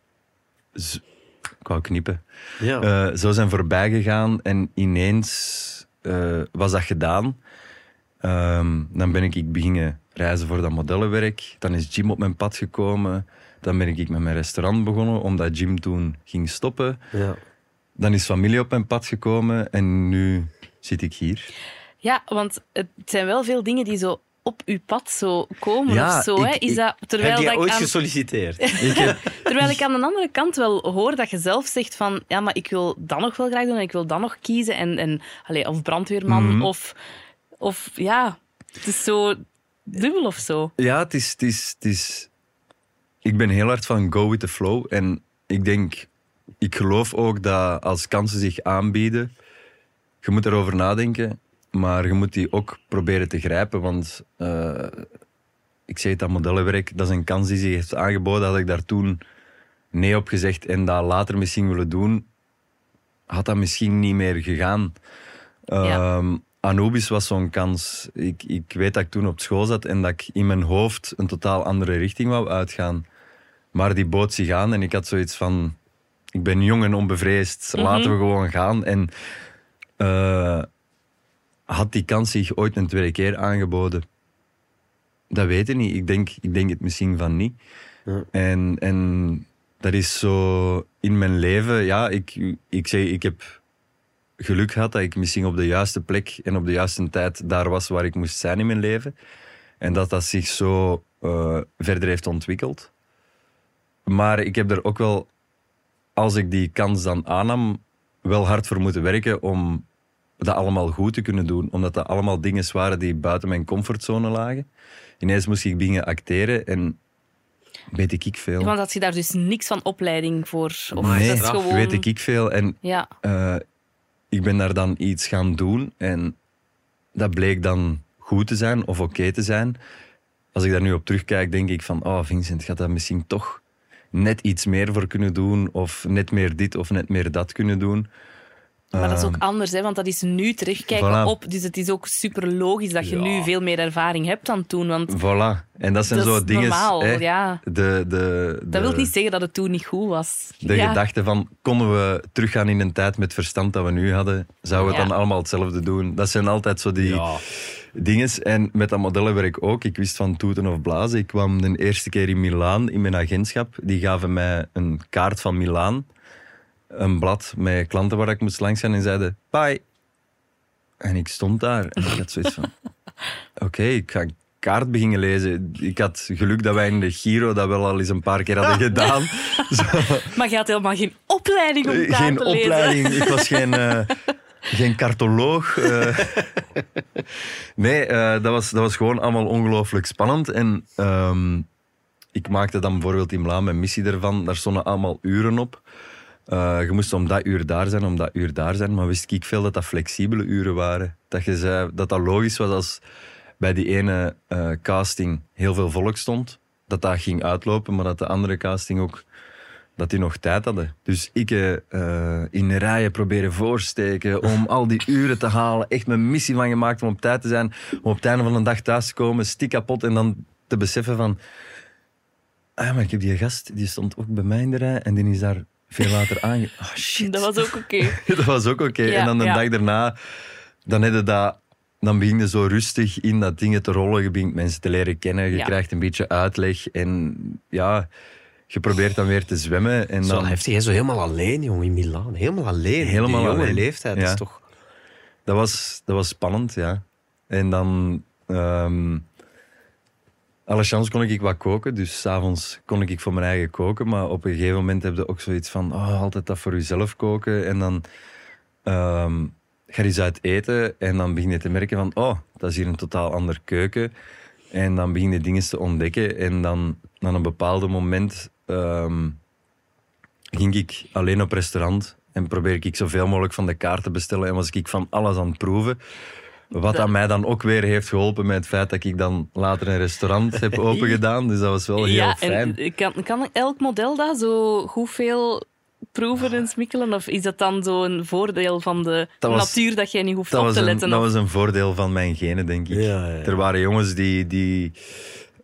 z- Ik wou knippen. Ja. Eh, zo zijn voorbij gegaan en ineens was dat gedaan. Ehm, dan ben ik, ik beginnen reizen voor dat modellenwerk. Dan is Jim op mijn pad gekomen. Dan ben ik met mijn restaurant begonnen, omdat Jim toen ging stoppen. ja. Dan is familie op mijn pad gekomen en nu zit ik hier. Ja, want het zijn wel veel dingen die zo op uw pad zo komen Ja, of zo. hè. ik- Is ik- dat, terwijl, Heb dat jij ik ooit aan, gesolliciteerd? [LAUGHS] Ik terwijl ik aan de andere kant wel hoor dat je zelf zegt van ja, maar ik wil dat nog wel graag doen en ik wil dat nog kiezen. En, en, allee, of brandweerman Mhm. of, of ja, het is zo dubbel of zo. ja, het is, het, is, het is... Ik ben heel hard van go with the flow. En ik denk... Ik geloof ook dat als kansen zich aanbieden... Je moet erover nadenken, maar je moet die ook proberen te grijpen. Want eh, ik zeg het, dat modellenwerk, dat is een kans die zich heeft aangeboden. Had ik daar toen nee op gezegd en dat later misschien willen doen, had dat misschien niet meer gegaan. Ja. Ehm, Anubis was zo'n kans. Ik, ik weet dat ik toen op school zat en dat ik in mijn hoofd een totaal andere richting wou uitgaan. Maar die bood zich aan en ik had zoiets van... Ik ben jong en onbevreesd, laten we gewoon gaan. En eh, had die kans zich ooit een tweede keer aangeboden? Dat weet ik niet. Ik denk, ik denk het misschien van niet. Ja. En, en dat is zo in mijn leven. Ja, ik, ik zeg, ik heb geluk gehad dat ik misschien op de juiste plek en op de juiste tijd daar was waar ik moest zijn in mijn leven. En dat dat zich zo eh, verder heeft ontwikkeld. Maar ik heb er ook wel, als ik die kans dan aannam, wel hard voor moeten werken om dat allemaal goed te kunnen doen. Omdat dat allemaal dingen waren die buiten mijn comfortzone lagen. Ineens moest ik dingen acteren en weet ik ik veel. Want had je daar dus niks van opleiding voor? Of nee, dat gewoon... weet ik ik veel. En Ja, eh, ik ben daar dan iets gaan doen en dat bleek dan goed te zijn of oké te zijn. Als ik daar nu op terugkijk, denk ik van, oh Vincent, gaat dat misschien toch net iets meer voor kunnen doen of net meer dit of net meer dat kunnen doen. maar dat is ook Ehm, anders, hè, want dat is nu terugkijken Voilà. op. Dus het is ook super logisch dat je Ja. nu veel meer ervaring hebt dan toen. Want Voilà. En dat zijn dat zo is dingen. normaal, hè, ja. de, de, de, Dat wil niet zeggen dat het toen niet goed was. De ja. gedachte van, konden we teruggaan in een tijd met verstand dat we nu hadden, zouden we het dan allemaal hetzelfde doen? Dat zijn altijd zo die... Dinges. En met dat modellenwerk ook. Ik wist van toeten of blazen. Ik kwam de eerste keer in Milaan in mijn agentschap. Die gaven mij een kaart van Milaan. Een blad met klanten waar ik moest langs gaan en zeiden bye. En ik stond daar en ik had zoiets van... [LAUGHS] Oké, ik ga een kaart beginnen lezen. Ik had geluk dat wij in de Giro dat wel al eens een paar keer hadden [LAUGHS] gedaan. Zo, [LAUGHS] Maar je had helemaal geen opleiding om daar geen te lezen. opleiding. Ik was geen, eh, geen cartoloog. eh. [LAUGHS] nee, eh, dat, was, dat was gewoon allemaal ongelooflijk spannend. En ehm, ik maakte dan bijvoorbeeld in Milaan mijn missie ervan. Daar stonden allemaal uren op. Eh, je moest om dat uur daar zijn, om dat uur daar zijn. Maar wist ik veel dat dat flexibele uren waren. Dat je zei dat dat logisch was als bij die ene casting heel veel volk stond. Dat dat ging uitlopen, maar dat de andere casting ook dat die nog tijd hadden. Dus ik eh, in rijen proberen voorsteken om al die uren te halen. Echt mijn missie van gemaakt om op tijd te zijn. Om op het einde van de dag thuis te komen, stik kapot en dan te beseffen van... Ah, maar ik heb die gast, die stond ook bij mij in de rij en die is daar veel later aange... Ah, [LAUGHS] shit. Dat was ook oké. [LAUGHS] dat was ook oké. Ja, en dan de ja. dag daarna, dan, je dat, dan begin je zo rustig in dat dingen te rollen. Je begint mensen te leren kennen. Je Ja. krijgt een beetje uitleg. En ja, je probeert dan weer te zwemmen. En Zo dan, heftig, hè? zo helemaal alleen, jongen, in Milaan. Helemaal alleen. Helemaal Die jonge alleen. leeftijd, dat is toch... dat, was, dat was spannend, ja. En dan... ehm alle chance kon ik wat koken, dus s'avonds kon ik voor mijn eigen koken. Maar op een gegeven moment heb je ook zoiets van, oh, altijd dat voor jezelf koken. En dan ehm, ga je eens uit eten en dan begin je te merken van, oh, dat is hier een totaal andere keuken. En dan begin je dingen te ontdekken. En dan, aan een bepaald moment ehm, ging ik alleen op restaurant en probeer ik zoveel mogelijk van de kaart te bestellen. En was ik van alles aan het proeven. Wat aan mij dan ook weer heeft geholpen met het feit dat ik dan later een restaurant heb [LAUGHS] opengedaan. Dus dat was wel heel ja, fijn. en kan, kan elk model dat zo goed veel proeven en smikkelen? Of is dat dan zo'n voordeel van de Dat was- natuur dat jij niet hoeft op te een, letten? dat of- was een voordeel van mijn genen, denk ik. Ja, ja, ja. Er waren jongens die, die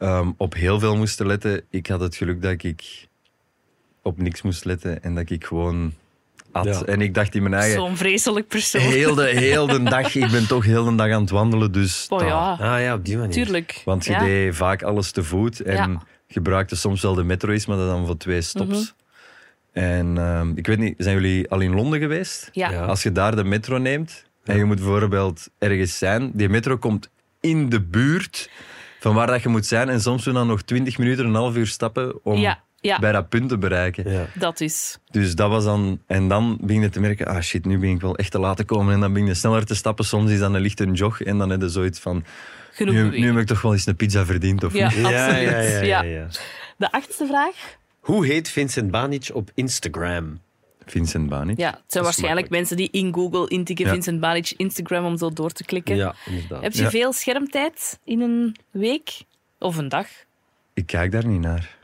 ehm, op heel veel moesten letten. Ik had het geluk dat ik op niks moest letten en dat ik gewoon at. Ja. En ik dacht in mijn eigen... Zo'n vreselijk persoon. Heel de, heel de dag, ik ben toch heel de dag aan het wandelen, dus... Oh ja, Ah ja, op die manier. tuurlijk. Want je ja. deed vaak alles te voet en Ja. gebruikte soms wel de metro is, maar dat dan voor twee stops. Mhm. En ehm, ik weet niet, zijn jullie al in Londen geweest? Ja. Ja. Als je daar de metro neemt en je moet bijvoorbeeld ergens zijn, die metro komt in de buurt van waar dat je moet zijn en soms moet je dan nog 20 minuten, een half uur stappen om Ja, ja, bij dat punt te bereiken. Ja. dat is. Dus dat was dan... En dan begin je te merken, ah shit, nu ben ik wel echt te laat te komen. En dan begin je sneller te stappen. Soms is dat een lichte jog. En dan heb je zoiets van, Genoeg nu, nu heb ik toch wel eens een pizza verdiend, of Ja, niet? absoluut. Ja, ja, ja, ja, ja. De achtste vraag. Hoe heet Vincent Banic op Instagram? Vincent Banic. Ja, het zijn Dat waarschijnlijk mensen die in Google intikken Ja. Vincent Banic Instagram om zo door te klikken. Ja, inderdaad. Heb je Ja. veel schermtijd in een week of een dag? Ik kijk daar niet naar.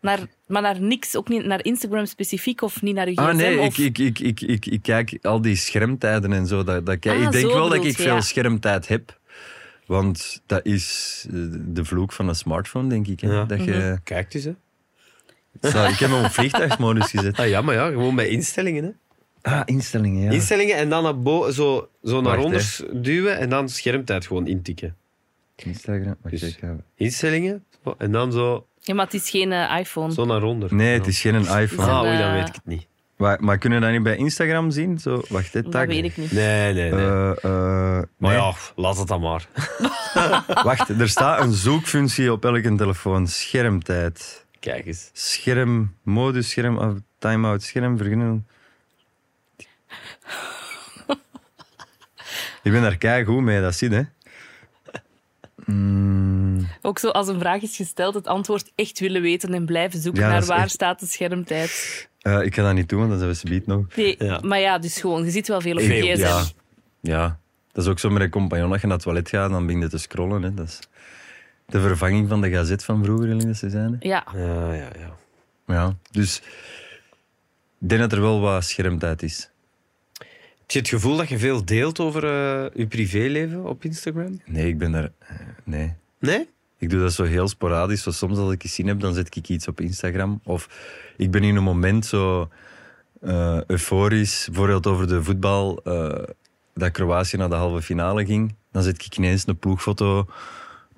Naar, maar naar niks, ook niet naar Instagram specifiek of niet naar je gsm? Ah nee, of... ik, ik, ik, ik, ik, ik kijk al die schermtijden en zo. Dat, dat kijk. Ah, ik denk zo wel dat ik veel ja. schermtijd heb. Want dat is eh, de vloek van een smartphone, denk ik. Hè? Ja. Dat Mhm. je, Kijk dus, hè. Zo, ik heb hem op vliegtuigmodus gezet. Ah ja, maar ja, gewoon bij instellingen, hè. Ah, instellingen, ja. Instellingen en dan naar bo- zo, zo naar Wacht, onder duwen en dan schermtijd gewoon intikken. Instagram. Wacht, Dus- ik ga- Instellingen zo, en dan zo, Ja, maar het is geen eh, iPhone. zo naar onder. Nee, het is geen iPhone. Ah, oei, dan eh, weet ik het niet. Maar, maar kunnen we dat niet bij Instagram zien? Zo, wacht, hè, dat weet ik niet. Nee, nee, nee. Eh, eh, maar nee. ja, laat het dan maar. [LAUGHS] Wacht, er staat een zoekfunctie op elke telefoon. Schermtijd. Kijk eens. Scherm, modus, scherm, of time-out, scherm, vergunning. Ik ben daar kei goed mee, dat zie je. hè. Mm, Ook zo als een vraag is gesteld, het antwoord echt willen weten en blijven zoeken Ja, naar waar echt- staat de schermtijd. eh, ik ga dat niet doen, want dan zijn we subiet nog. Nee, Ja. Maar ja, dus gewoon, je ziet wel veel op Veel, je gsm. Ja, ja, dat is ook zo met een compagnon. Als je naar het toilet gaat, dan begin je te scrollen. Hè. Dat is de vervanging van de gazet van vroeger, ze zijn. Ja, Ja, ja, ja. Ja, dus ik denk dat er wel wat schermtijd is. Heb je het gevoel dat je veel deelt over eh, je privéleven op Instagram? Nee, ik ben daar... eh, Nee. Nee? Ik doe dat zo heel sporadisch. Zo soms als ik iets zin heb, dan zet ik iets op Instagram. Of ik ben in een moment zo eh, euforisch, bijvoorbeeld over de voetbal, eh, dat Kroatië naar de halve finale ging. dan zet ik ineens een ploegfoto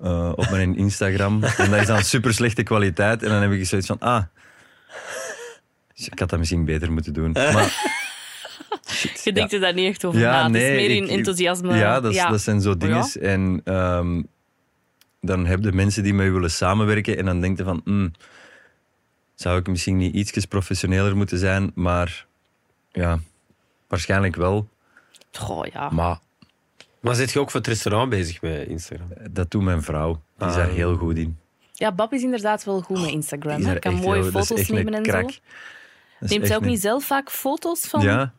eh, op mijn Instagram. en dat is dan super slechte kwaliteit. En dan heb ik zoiets van, ah, dus ik had dat misschien beter moeten doen. Maar, shit, [LAUGHS] Je denkt er daar niet echt over Ja, na. Het nee, is meer ik- in enthousiasme. Ja, dat, ja. dat zijn zo dingen. Ja. En ehm, dan heb je mensen die met je willen samenwerken en dan denk je van, hmm, zou ik misschien niet iets professioneler moeten zijn, maar ja, waarschijnlijk wel. Goh, ja. Maar Maar zit je ook voor het restaurant bezig met Instagram? dat doet mijn vrouw. Die is Ah. daar heel goed in. Ja, Bab is inderdaad wel goed met Instagram. Die is hè. daar kan mooie heel- foto's nemen en krak. zo. Neemt zij ook een- niet zelf vaak foto's van, Ja,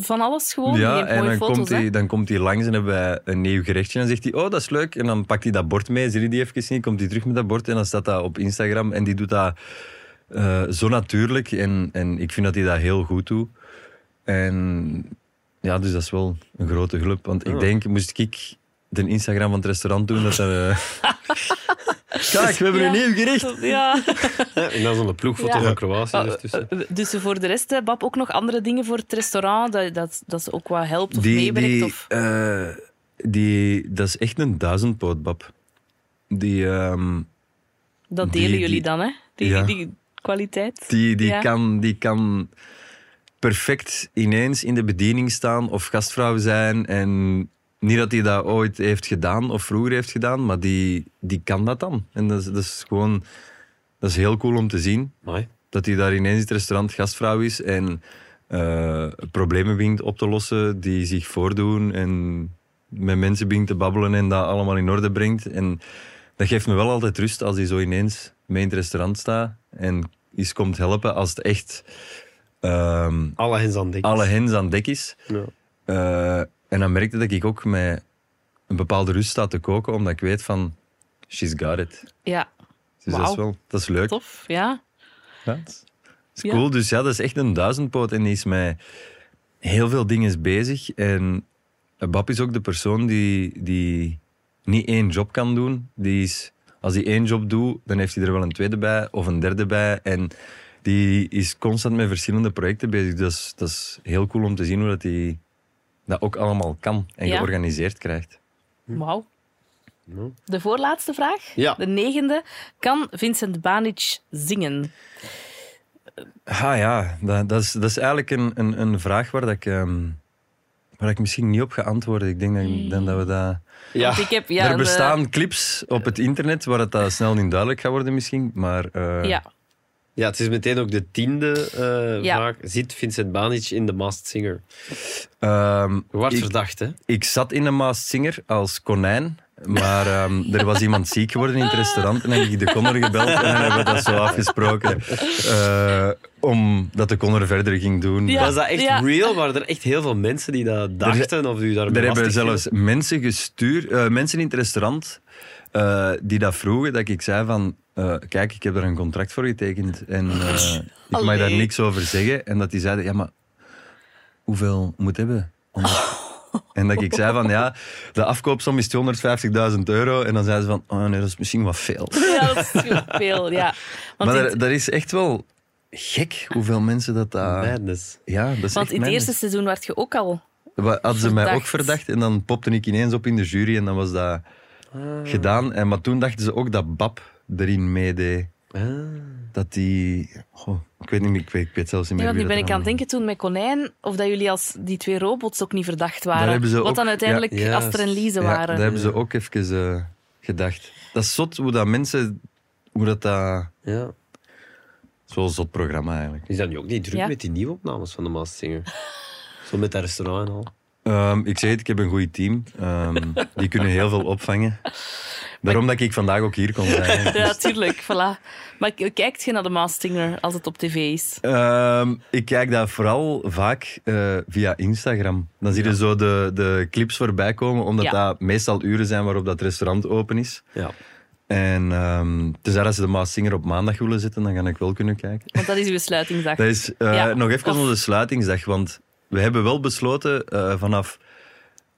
van alles gewoon? Ja en dan foto's, komt, hij, dan komt hij langs en hebben wij een nieuw gerechtje. En dan zegt hij, oh, dat is leuk. En dan pakt hij dat bord mee, zie je die even niet, komt hij terug met dat bord en dan staat dat op Instagram. En die doet dat eh, zo natuurlijk. En, en ik vind dat hij dat heel goed doet. En ja, dus dat is wel een grote hulp. Want ik Ja. denk, moest ik de Instagram van het restaurant doen, dat er... eh, [LAUGHS] Kijk, we hebben Ja. een nieuw gericht. Ja. En dan zo'n ploegfoto Ja. van Kroatië Ah, ertussen. eh, Dus voor de rest, Bab, ook nog andere dingen voor het restaurant? Dat, dat, dat ze ook wat helpt of Die, meewerkt? die, Of... eh, die, dat is echt een duizendpootbab. Die, ehm, Dat die- delen jullie die- dan, hè? Die, Ja. die kwaliteit. Die, die, Ja. kan, die kan perfect ineens in de bediening staan of gastvrouw zijn. En niet dat hij dat ooit heeft gedaan of vroeger heeft gedaan, maar die, die kan dat dan. En dat is, dat is gewoon dat is heel cool om te zien. Mooi. Dat hij daar ineens in het restaurant gastvrouw is en eh, problemen begint op te lossen die zich voordoen. En met mensen begint te babbelen en dat allemaal in orde brengt. En dat geeft me wel altijd rust als hij zo ineens mee in het restaurant staat en eens komt helpen als het echt ehm, Alle hens aan dek. alle hens aan dek is. Ja. Eh, en dan merkte dat ik ook met een bepaalde rust sta te koken, omdat ik weet van, she's got it. Ja, Dus dat is, wel, dat is leuk. tof. Ja. Ja, het is- is Ja. cool. Dus ja, dat is echt een duizendpoot en die is met heel veel dingen bezig. En Bab is ook de persoon die, die niet één job kan doen. Die is, als hij één job doet, dan heeft hij er wel een tweede bij of een derde bij. En die is constant met verschillende projecten bezig. Dus dat is heel cool om te zien hoe dat hij dat ook allemaal kan en Ja. georganiseerd krijgt. Wauw. De voorlaatste vraag. Ja. De negende. Kan Vincent Banic zingen? Ah ja, dat, dat, is, dat is eigenlijk een, een, een vraag waar, dat ik, ehm, waar ik misschien niet op ga antwoorden. Ik denk dat, ik- dan dat we dat... Ja. Ik heb, ja, er de- bestaan clips op het internet waar het dat snel niet duidelijk gaat worden misschien, maar... eh, ja. Ja, het is meteen ook de tiende eh, Ja. vraag. Zit Vincent Banic in The Masked Singer? ehm, Je wordt ik, verdacht, hè? ik zat in een Maas Singer als konijn, maar ehm, er was iemand ziek geworden in het restaurant en dan heb ik de Connor gebeld en dan hebben we dat zo afgesproken. eh omdat de Connor verder ging doen. Ja. Was dat echt ja. real? Waren er echt heel veel mensen die dat dachten? Of u daarmee Er hebben zelfs mensen gestuurd, eh, mensen in het restaurant, eh, die dat vroegen, dat ik zei van, eh, kijk, ik heb daar een contract voor getekend en [LAUGHS] eh, ik mag daar niks over zeggen. En dat die zeiden, ja, maar hoeveel moet hebben? Omdat- [LAUGHS] En dat ik zei van, ja, de afkoopsom is 250.000 euro. En dan zeiden ze van, oh nee, dat is misschien wat veel. ja, dat is veel. Ja. [LAUGHS] Want, maar dat, is echt wel gek hoeveel mensen dat... Madness. ja, dat is want echt in het eerste seizoen werd je ook al... Hadden ze mij ook Verdacht. verdacht en dan popte ik ineens op in de jury en dan was dat Ah. gedaan. En, maar toen dachten ze ook dat Bab erin meedeed. Ah. Dat die... Goh, ik weet niet meer, ik weet, ik weet zelfs niet Ja, meer want nu ben ik aan het denken toen met Konijn, of dat jullie als die twee robots ook niet verdacht Daar waren. hebben ze Wat ook- dan uiteindelijk ja. Aster en Lise Ja, waren. dat hebben ze ook even eh, gedacht. Dat is zot hoe dat mensen... Hoe dat dat... Ja. Zo'n zot programma eigenlijk. Is dat nu ook niet druk Ja. met die nieuwe opnames van The Masked Singer? Zo met dat restaurant en al. Ehm, ik zeg het, ik heb een goed team. Ehm, die kunnen heel veel opvangen. Daarom dat ik vandaag ook hier kon zijn. [LAUGHS] Ja, tuurlijk. Voilà. Maar kijkt je naar de Mastinger als het op tv is? Ehm, ik kijk dat vooral vaak eh, via Instagram. Dan zie je zo de, de clips voorbij komen, omdat Ja. dat meestal uren zijn waarop dat restaurant open is. Ja. En ehm tenzij dat ze de Maas Singer op maandag willen zetten, dan ga ik wel kunnen kijken. Want dat is uw sluitingsdag. Dat is eh, Ja, nog even onze sluitingsdag, want we hebben wel besloten eh, vanaf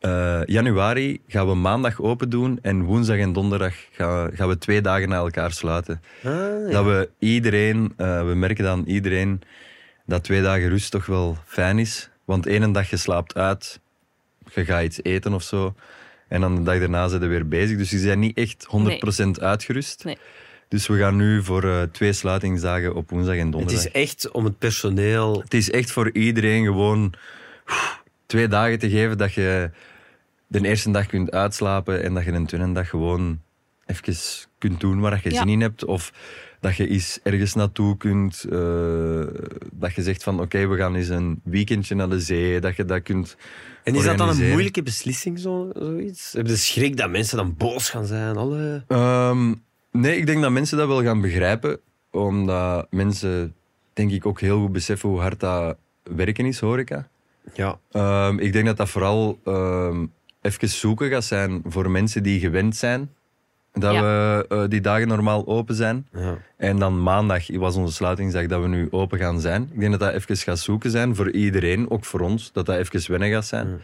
eh, januari gaan we maandag open doen en woensdag en donderdag gaan, gaan we twee dagen na elkaar sluiten. Ah, ja. Dat we iedereen, eh, we merken dan iedereen dat twee dagen rust toch wel fijn is. Want één dag je slaapt uit, je gaat iets eten of zo. En dan de dag daarna zijn we weer bezig. Dus die zijn niet echt 100% uitgerust. Nee. Dus we gaan nu voor eh, twee sluitingsdagen op woensdag en Het donderdag. is echt om het personeel... Het is echt voor iedereen gewoon twee dagen te geven dat je de eerste dag kunt uitslapen en dat je de tweede dag gewoon even kunt doen waar je Ja. zin in hebt. Of dat je eens ergens naartoe kunt. eh, dat je zegt van oké, we gaan eens een weekendje naar de zee. Dat je dat kunt En is dat dan een moeilijke beslissing, zo, zoiets? Heb je de schrik dat mensen dan boos gaan zijn? Alle... Ehm, nee, ik denk dat mensen dat wel gaan begrijpen. Omdat mensen, denk ik, ook heel goed beseffen hoe hard dat werken is, horeca. Ja. Ehm, ik denk dat dat vooral ehm, even zoeken gaat zijn voor mensen die gewend zijn. Dat Ja. we eh, die dagen normaal open zijn. ja. En dan maandag was onze sluitingsdag dat we nu open gaan zijn. Ik denk dat dat even gaat zoeken zijn voor iedereen, ook voor ons. Dat dat even wennen gaat zijn.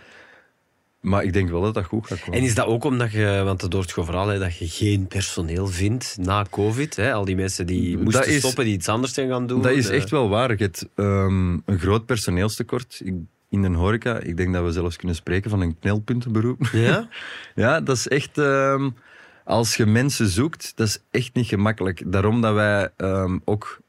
Maar ik denk wel dat dat goed gaat komen. En is dat ook omdat je, want dat hoort gewoon vooral, hè, dat je geen personeel vindt na COVID? Hè? Al die mensen die moesten Dat is- stoppen, die iets anders zijn gaan doen. Dat is eh, echt wel waar. Je hebt ehm, een groot personeelstekort Ik- in de horeca. Ik denk dat we zelfs kunnen spreken van een knelpuntenberoep. Ja? [LAUGHS] Ja, dat is echt... ehm, als je mensen zoekt, dat is echt niet gemakkelijk. Daarom dat wij ehm, ook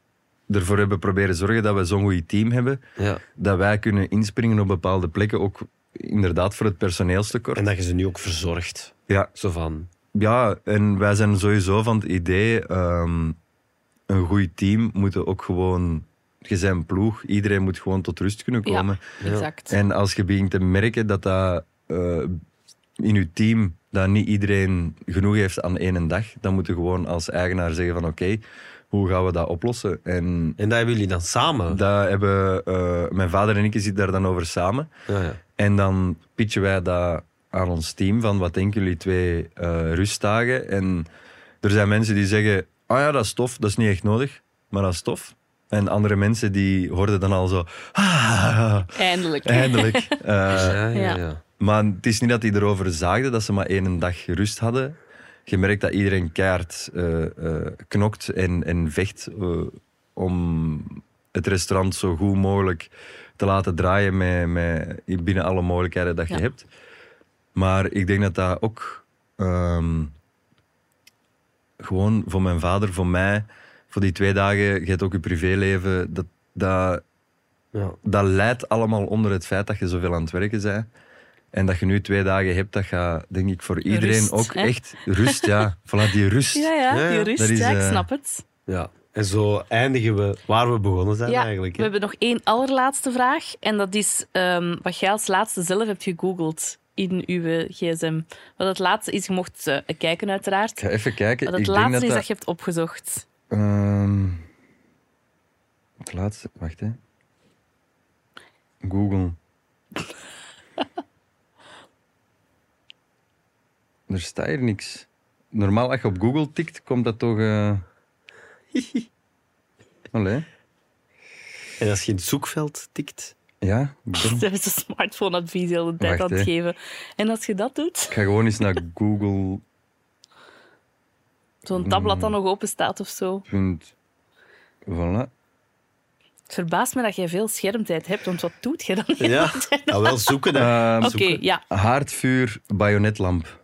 ervoor hebben proberen zorgen dat we zo'n goed team hebben. ja. Dat wij kunnen inspringen op bepaalde plekken. Ook inderdaad voor het personeelstekort. En dat je ze nu ook verzorgt. Ja, Zo van... ja, en wij zijn sowieso van het idee... ehm, een goed team moet ook gewoon... Je bent een ploeg. Iedereen moet gewoon tot rust kunnen Ja, komen. exact. En als je begint te merken dat dat eh, in je team dat niet iedereen genoeg heeft aan één dag, dan moet je gewoon als eigenaar zeggen van oké, hoe gaan we dat oplossen? En En dat hebben jullie dan samen? dat hebben eh, mijn vader en ik zitten daar dan over samen. Ja, ja. En dan pitchen wij dat aan ons team van wat denken jullie twee eh, rustdagen? En er zijn mensen die zeggen, ah ja, dat is tof, dat is niet echt nodig, maar dat is tof. En andere mensen die hoorden dan al zo, ah, Eindelijk. eindelijk. [LAUGHS] Eh, Ja, ja, maar het is niet dat die erover zaagden dat ze maar één dag rust hadden. Je merkt dat iedereen keihard eh, eh, knokt en, en vecht eh, om het restaurant zo goed mogelijk te laten draaien met, met, binnen alle mogelijkheden dat je Ja. hebt. Maar ik denk dat dat ook ehm, gewoon voor mijn vader, voor mij, voor die twee dagen, je hebt ook je privéleven, dat, dat, Ja. dat leidt allemaal onder het feit dat je zoveel aan het werken bent. En dat je nu twee dagen hebt, dat gaat, denk ik, voor iedereen Rust, ook hè? echt rust. Ja, [LAUGHS] voilà, die rust. Ja, ja, Ja, ja. die rust. Dat is, ja, ik eh, snap het. Ja. En zo eindigen we waar we begonnen zijn Ja, eigenlijk. we hè. hebben nog één allerlaatste vraag. En dat is ehm, wat jij als laatste zelf hebt gegoogeld in uw gsm. Wat het laatste is, je mocht eh, kijken uiteraard. Ik ga even kijken. Wat het ik denk laatste dat is dat... dat je hebt opgezocht. Ehm, het laatste, wacht hè. Google. [LAUGHS] er staat hier niks. Normaal, als je op Google tikt, komt dat toch. eh [LAUGHS] Allee. En als je in het zoekveld tikt... Ja, ben- Ze hebben zijn smartphone-advies de hele tijd Wacht, aan het geven. En als je dat doet, ik ga gewoon eens naar [LAUGHS] Google. Zo'n tabblad dan nog open staat of zo. Punt. Voilà. Het verbaast me dat jij veel schermtijd hebt, want wat doet je dan? Ja, nou [LAUGHS] wel zoeken. Ehm, Oké, ja. Haardvuur, bajonetlamp.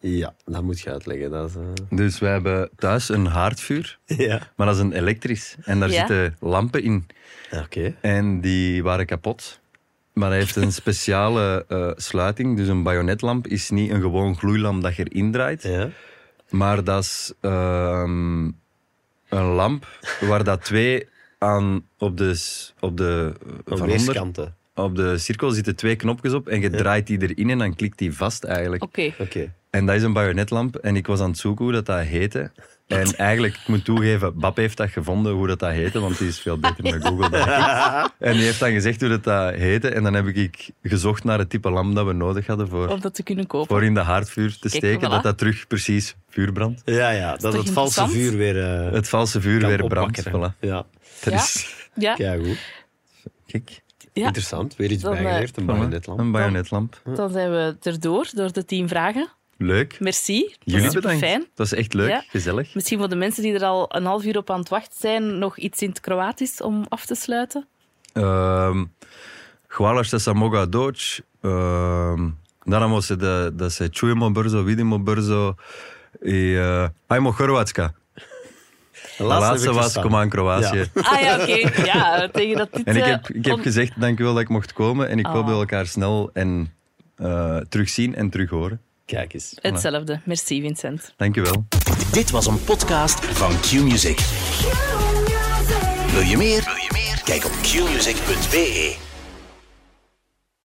Ja, dat moet je uitleggen. Dat is, eh, Dus wij hebben thuis een haardvuur, [LAUGHS] Ja. maar dat is een elektrisch. En daar Ja. zitten lampen in. Oké. En die waren kapot. Maar hij heeft een [LAUGHS] speciale eh, sluiting. Dus een bajonetlamp is niet een gewoon gloeilamp dat je erin draait. Ja. Maar dat is ehm, een lamp waar dat twee aan op de, op de, Van van onder, weerskanten. op de cirkel zitten twee knopjes op en je draait die erin en dan klikt die vast eigenlijk. Oké. Oké. En dat is een bajonetlamp. En ik was aan het zoeken hoe dat, dat heette. En eigenlijk, ik moet toegeven, Bab heeft dat gevonden hoe dat, dat heette, want die is veel beter met Google dan ik. [LAUGHS] En die heeft dan gezegd hoe dat, dat heette. En dan heb ik gezocht naar het type lamp dat we nodig hadden voor, Om dat te kunnen kopen. voor in de haardvuur te Kijk, steken. voilà. Dat dat terug precies vuur brandt. Ja, ja. Dat toch het valse vuur weer eh Het valse vuur weer brandt. Voilà. Ja. Dat Ja. is Ja, Kijk, goed. kijk, ja. Interessant. Weer iets Dan, eh, bijgeleerd. Een voilà. bajonetlamp. Een bajonetlamp. dan zijn we erdoor, door de tien vragen. Leuk. Merci. Dat Jullie bedankt. fijn. Dat is echt leuk, Ja. gezellig. Misschien voor de mensen die er al een half uur op aan het wachten zijn, nog iets in het Kroatisch om af te sluiten. Hvala što sam mogao doći. Um, Nadamo se da, da se čujemo brzo, vidimo brzo i uh, ajmo Hrvatska. Laatste was, kom aan Kroatië. Ja. Ah ja, oké. Ja, tegen dat dit... En ik eh, heb, ik heb on- gezegd, dankjewel dat ik mocht komen. En ik hoop Oh. dat we elkaar snel en, eh, terugzien en terug horen. Kijk eens. Hetzelfde. Merci, Vincent. Dankjewel. Dit was een podcast van Q-Music. Wil je meer? Wil je meer? Kijk op qmusic.be.